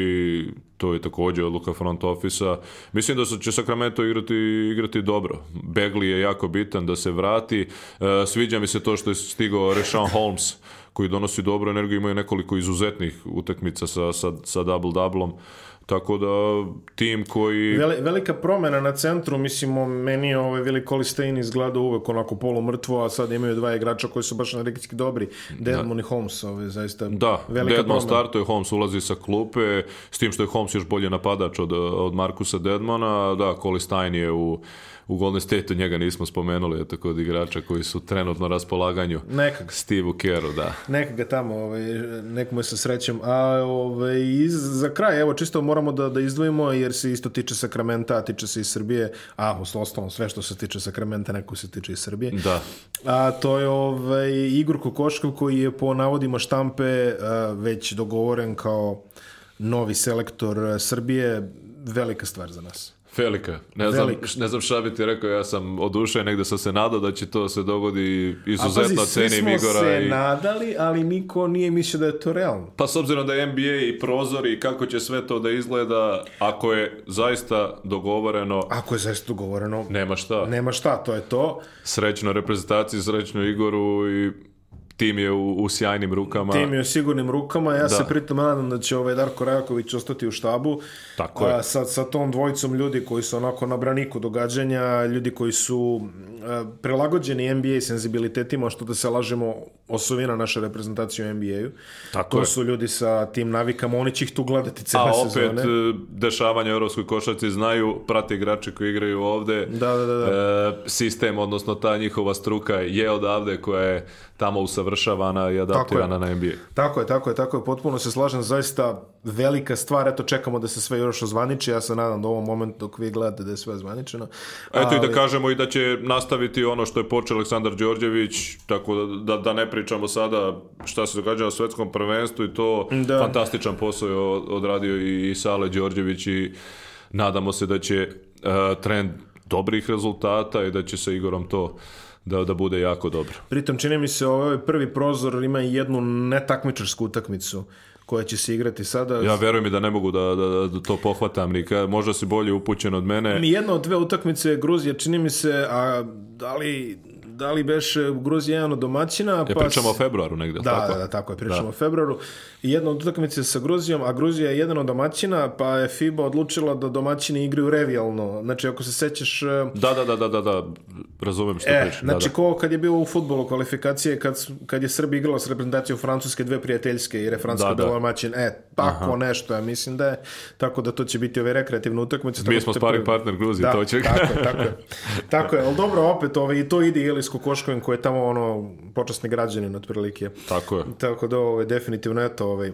to je također odluka front ofisa. Mislim da će Sacramento igrati, igrati dobro. Begley je jako bitan da se vrati. E, sviđa mi se to što je stigao Reshawn Holmes koji donosi dobru energiju, imaju nekoliko izuzetnih utakmica sa, sa, sa double-doublom. Tako da tim koji... Veli, velika promena na centru, mislimo, meni je ovaj Veliko Listein izgledao uvek onako polumrtvo, a sad imaju dva igrača koji su baš na energetski dobri, Dedmon da. i Holmes, ovaj, zaista da, velika Dedmon promena. startuje, Holmes ulazi sa klupe, s tim što je Holmes još bolje napadač od, od Markusa Deadmona, da, Kolistein je u u Golden State-u njega nismo spomenuli, tako od igrača koji su trenutno na raspolaganju. Nekog. Steve'u Kero, da. Nekoga tamo, ovaj, nekom je sa srećem. A ovaj, iz, za kraj, evo, čisto moramo da, da izdvojimo, jer se isto tiče sakramenta, a tiče se i Srbije, a ostalom sve što se tiče sakramenta, neko se tiče i Srbije. Da. A to je ovaj, Igor Kokoškov koji je po navodima štampe a, eh, već dogovoren kao novi selektor eh, Srbije, velika stvar za nas. Velika. Ne znam, ne znam šta bi ti rekao, ja sam odušen, negde sam se nadao da će to se dogodi izuzetno A, cenim Igora. smo se i... nadali, ali niko nije mislio da je to realno. Pa s obzirom da je NBA i prozori i kako će sve to da izgleda, ako je zaista dogovoreno... Ako je zaista dogovoreno... Nema šta. Nema šta, to je to. Srećno reprezentaciji, srećno Igoru i tim je u, u sjajnim rukama. Tim je u sigurnim rukama, ja da. se pritom nadam da će ovaj Darko Rajaković ostati u štabu. Tako je. A, sa, sa tom dvojicom ljudi koji su onako na braniku događanja, ljudi koji su e, a, prelagođeni NBA senzibilitetima, što da se lažemo osovina naše reprezentacije u NBA-u. Tako to je. su ljudi sa tim navikama, oni će ih tu gledati cele sezone. A opet, sezone. E, dešavanje u Europskoj košarci znaju, prate igrače koji igraju ovde. Da, da, da. da. E, sistem, odnosno ta njihova struka je odavde koja je tamo usavršavana i adaptirana na NBA. Tako je, tako je, tako je, potpuno se slažem, zaista velika stvar, eto čekamo da se sve još ozvaniči, ja se nadam da u ovom momentu dok vi gledate da je sve ozvaničeno. Eto ali... i da kažemo i da će nastaviti ono što je počeo Aleksandar Đorđević, tako da, da, da, ne pričamo sada šta se događa na svetskom prvenstvu i to da. fantastičan posao je odradio i Sale Đorđević i nadamo se da će uh, trend dobrih rezultata i da će sa Igorom to da, da bude jako dobro. Pritom čini mi se ovaj prvi prozor ima jednu netakmičarsku utakmicu koja će se igrati sada. Ja verujem i da ne mogu da, da, da to pohvatam, nikad. Možda si bolje upućen od mene. Mi jedna od dve utakmice Gruzija, čini mi se, a da li da li beš e, Gruzija jedan od domaćina. E, pa... pričamo o februaru negde. Da, tako? da, da, tako je, da. pričamo da. o februaru. I jedna od utakmice sa Gruzijom, a Gruzija je jedan od domaćina, pa je FIBA odlučila da domaćini igraju revijalno. Znači, ako se sećaš... E, da, da, da, da, da, da. razumem što e, pričam. Da, znači, da, ko kad je bio u futbolu kvalifikacije, kad, kad je Srbija igrala s reprezentacijom Francuske, dve prijateljske, jer je Francuska da, da, domaćin. E, tako Aha. nešto, ja mislim da je. Tako da to će biti ove rekreativne utakmice. Mi smo stvari partner Gruzije, to će... Tako, tako je. Tako je, ali dobro, opet, ove, ovaj, i to ide ili s Koškovin koji je tamo ono počasni građanin otprilike. Tako je. Tako da ovo ovaj, je definitivno eto ovaj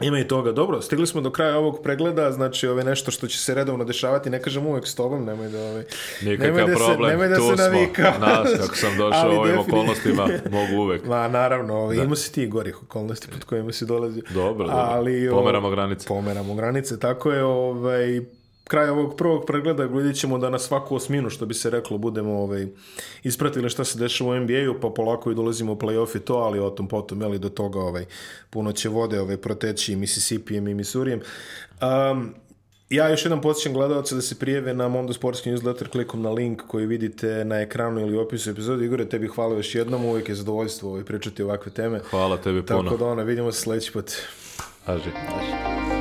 ima i toga. Dobro, stigli smo do kraja ovog pregleda, znači ove ovaj, nešto što će se redovno dešavati, ne kažem uvek s tobom, nemoj da ove... Ovaj, Nikakav nemoj da problem, se, nemoj da tu se navika. smo. Nas, kako sam došao ovim definitiv... okolnostima, mogu uvek. Ma, naravno, ove, da. imao si ti gorih okolnosti pod kojima si dolazi. Dobro, dobro. Ali, pomeramo granice. Pomeramo granice, tako je, ovaj, kraj ovog prvog pregleda gledit ćemo da na svaku osminu, što bi se reklo, budemo ovaj, ispratili šta se dešava u NBA-u, pa polako i dolazimo u play-off i to, ali o tom potom, jeli do toga ovaj, puno će vode ovaj, proteći Mississippijem i Missourijem. Um, ja još jednom podsjećam gledalce da se prijeve na Mondo Sportski newsletter klikom na link koji vidite na ekranu ili opisu epizodu. Igore, tebi hvala još jednom, uvijek je zadovoljstvo ovaj pričati ovakve teme. Hvala tebi puno. Tako da ono, vidimo se sledeći put. Aži. Aži.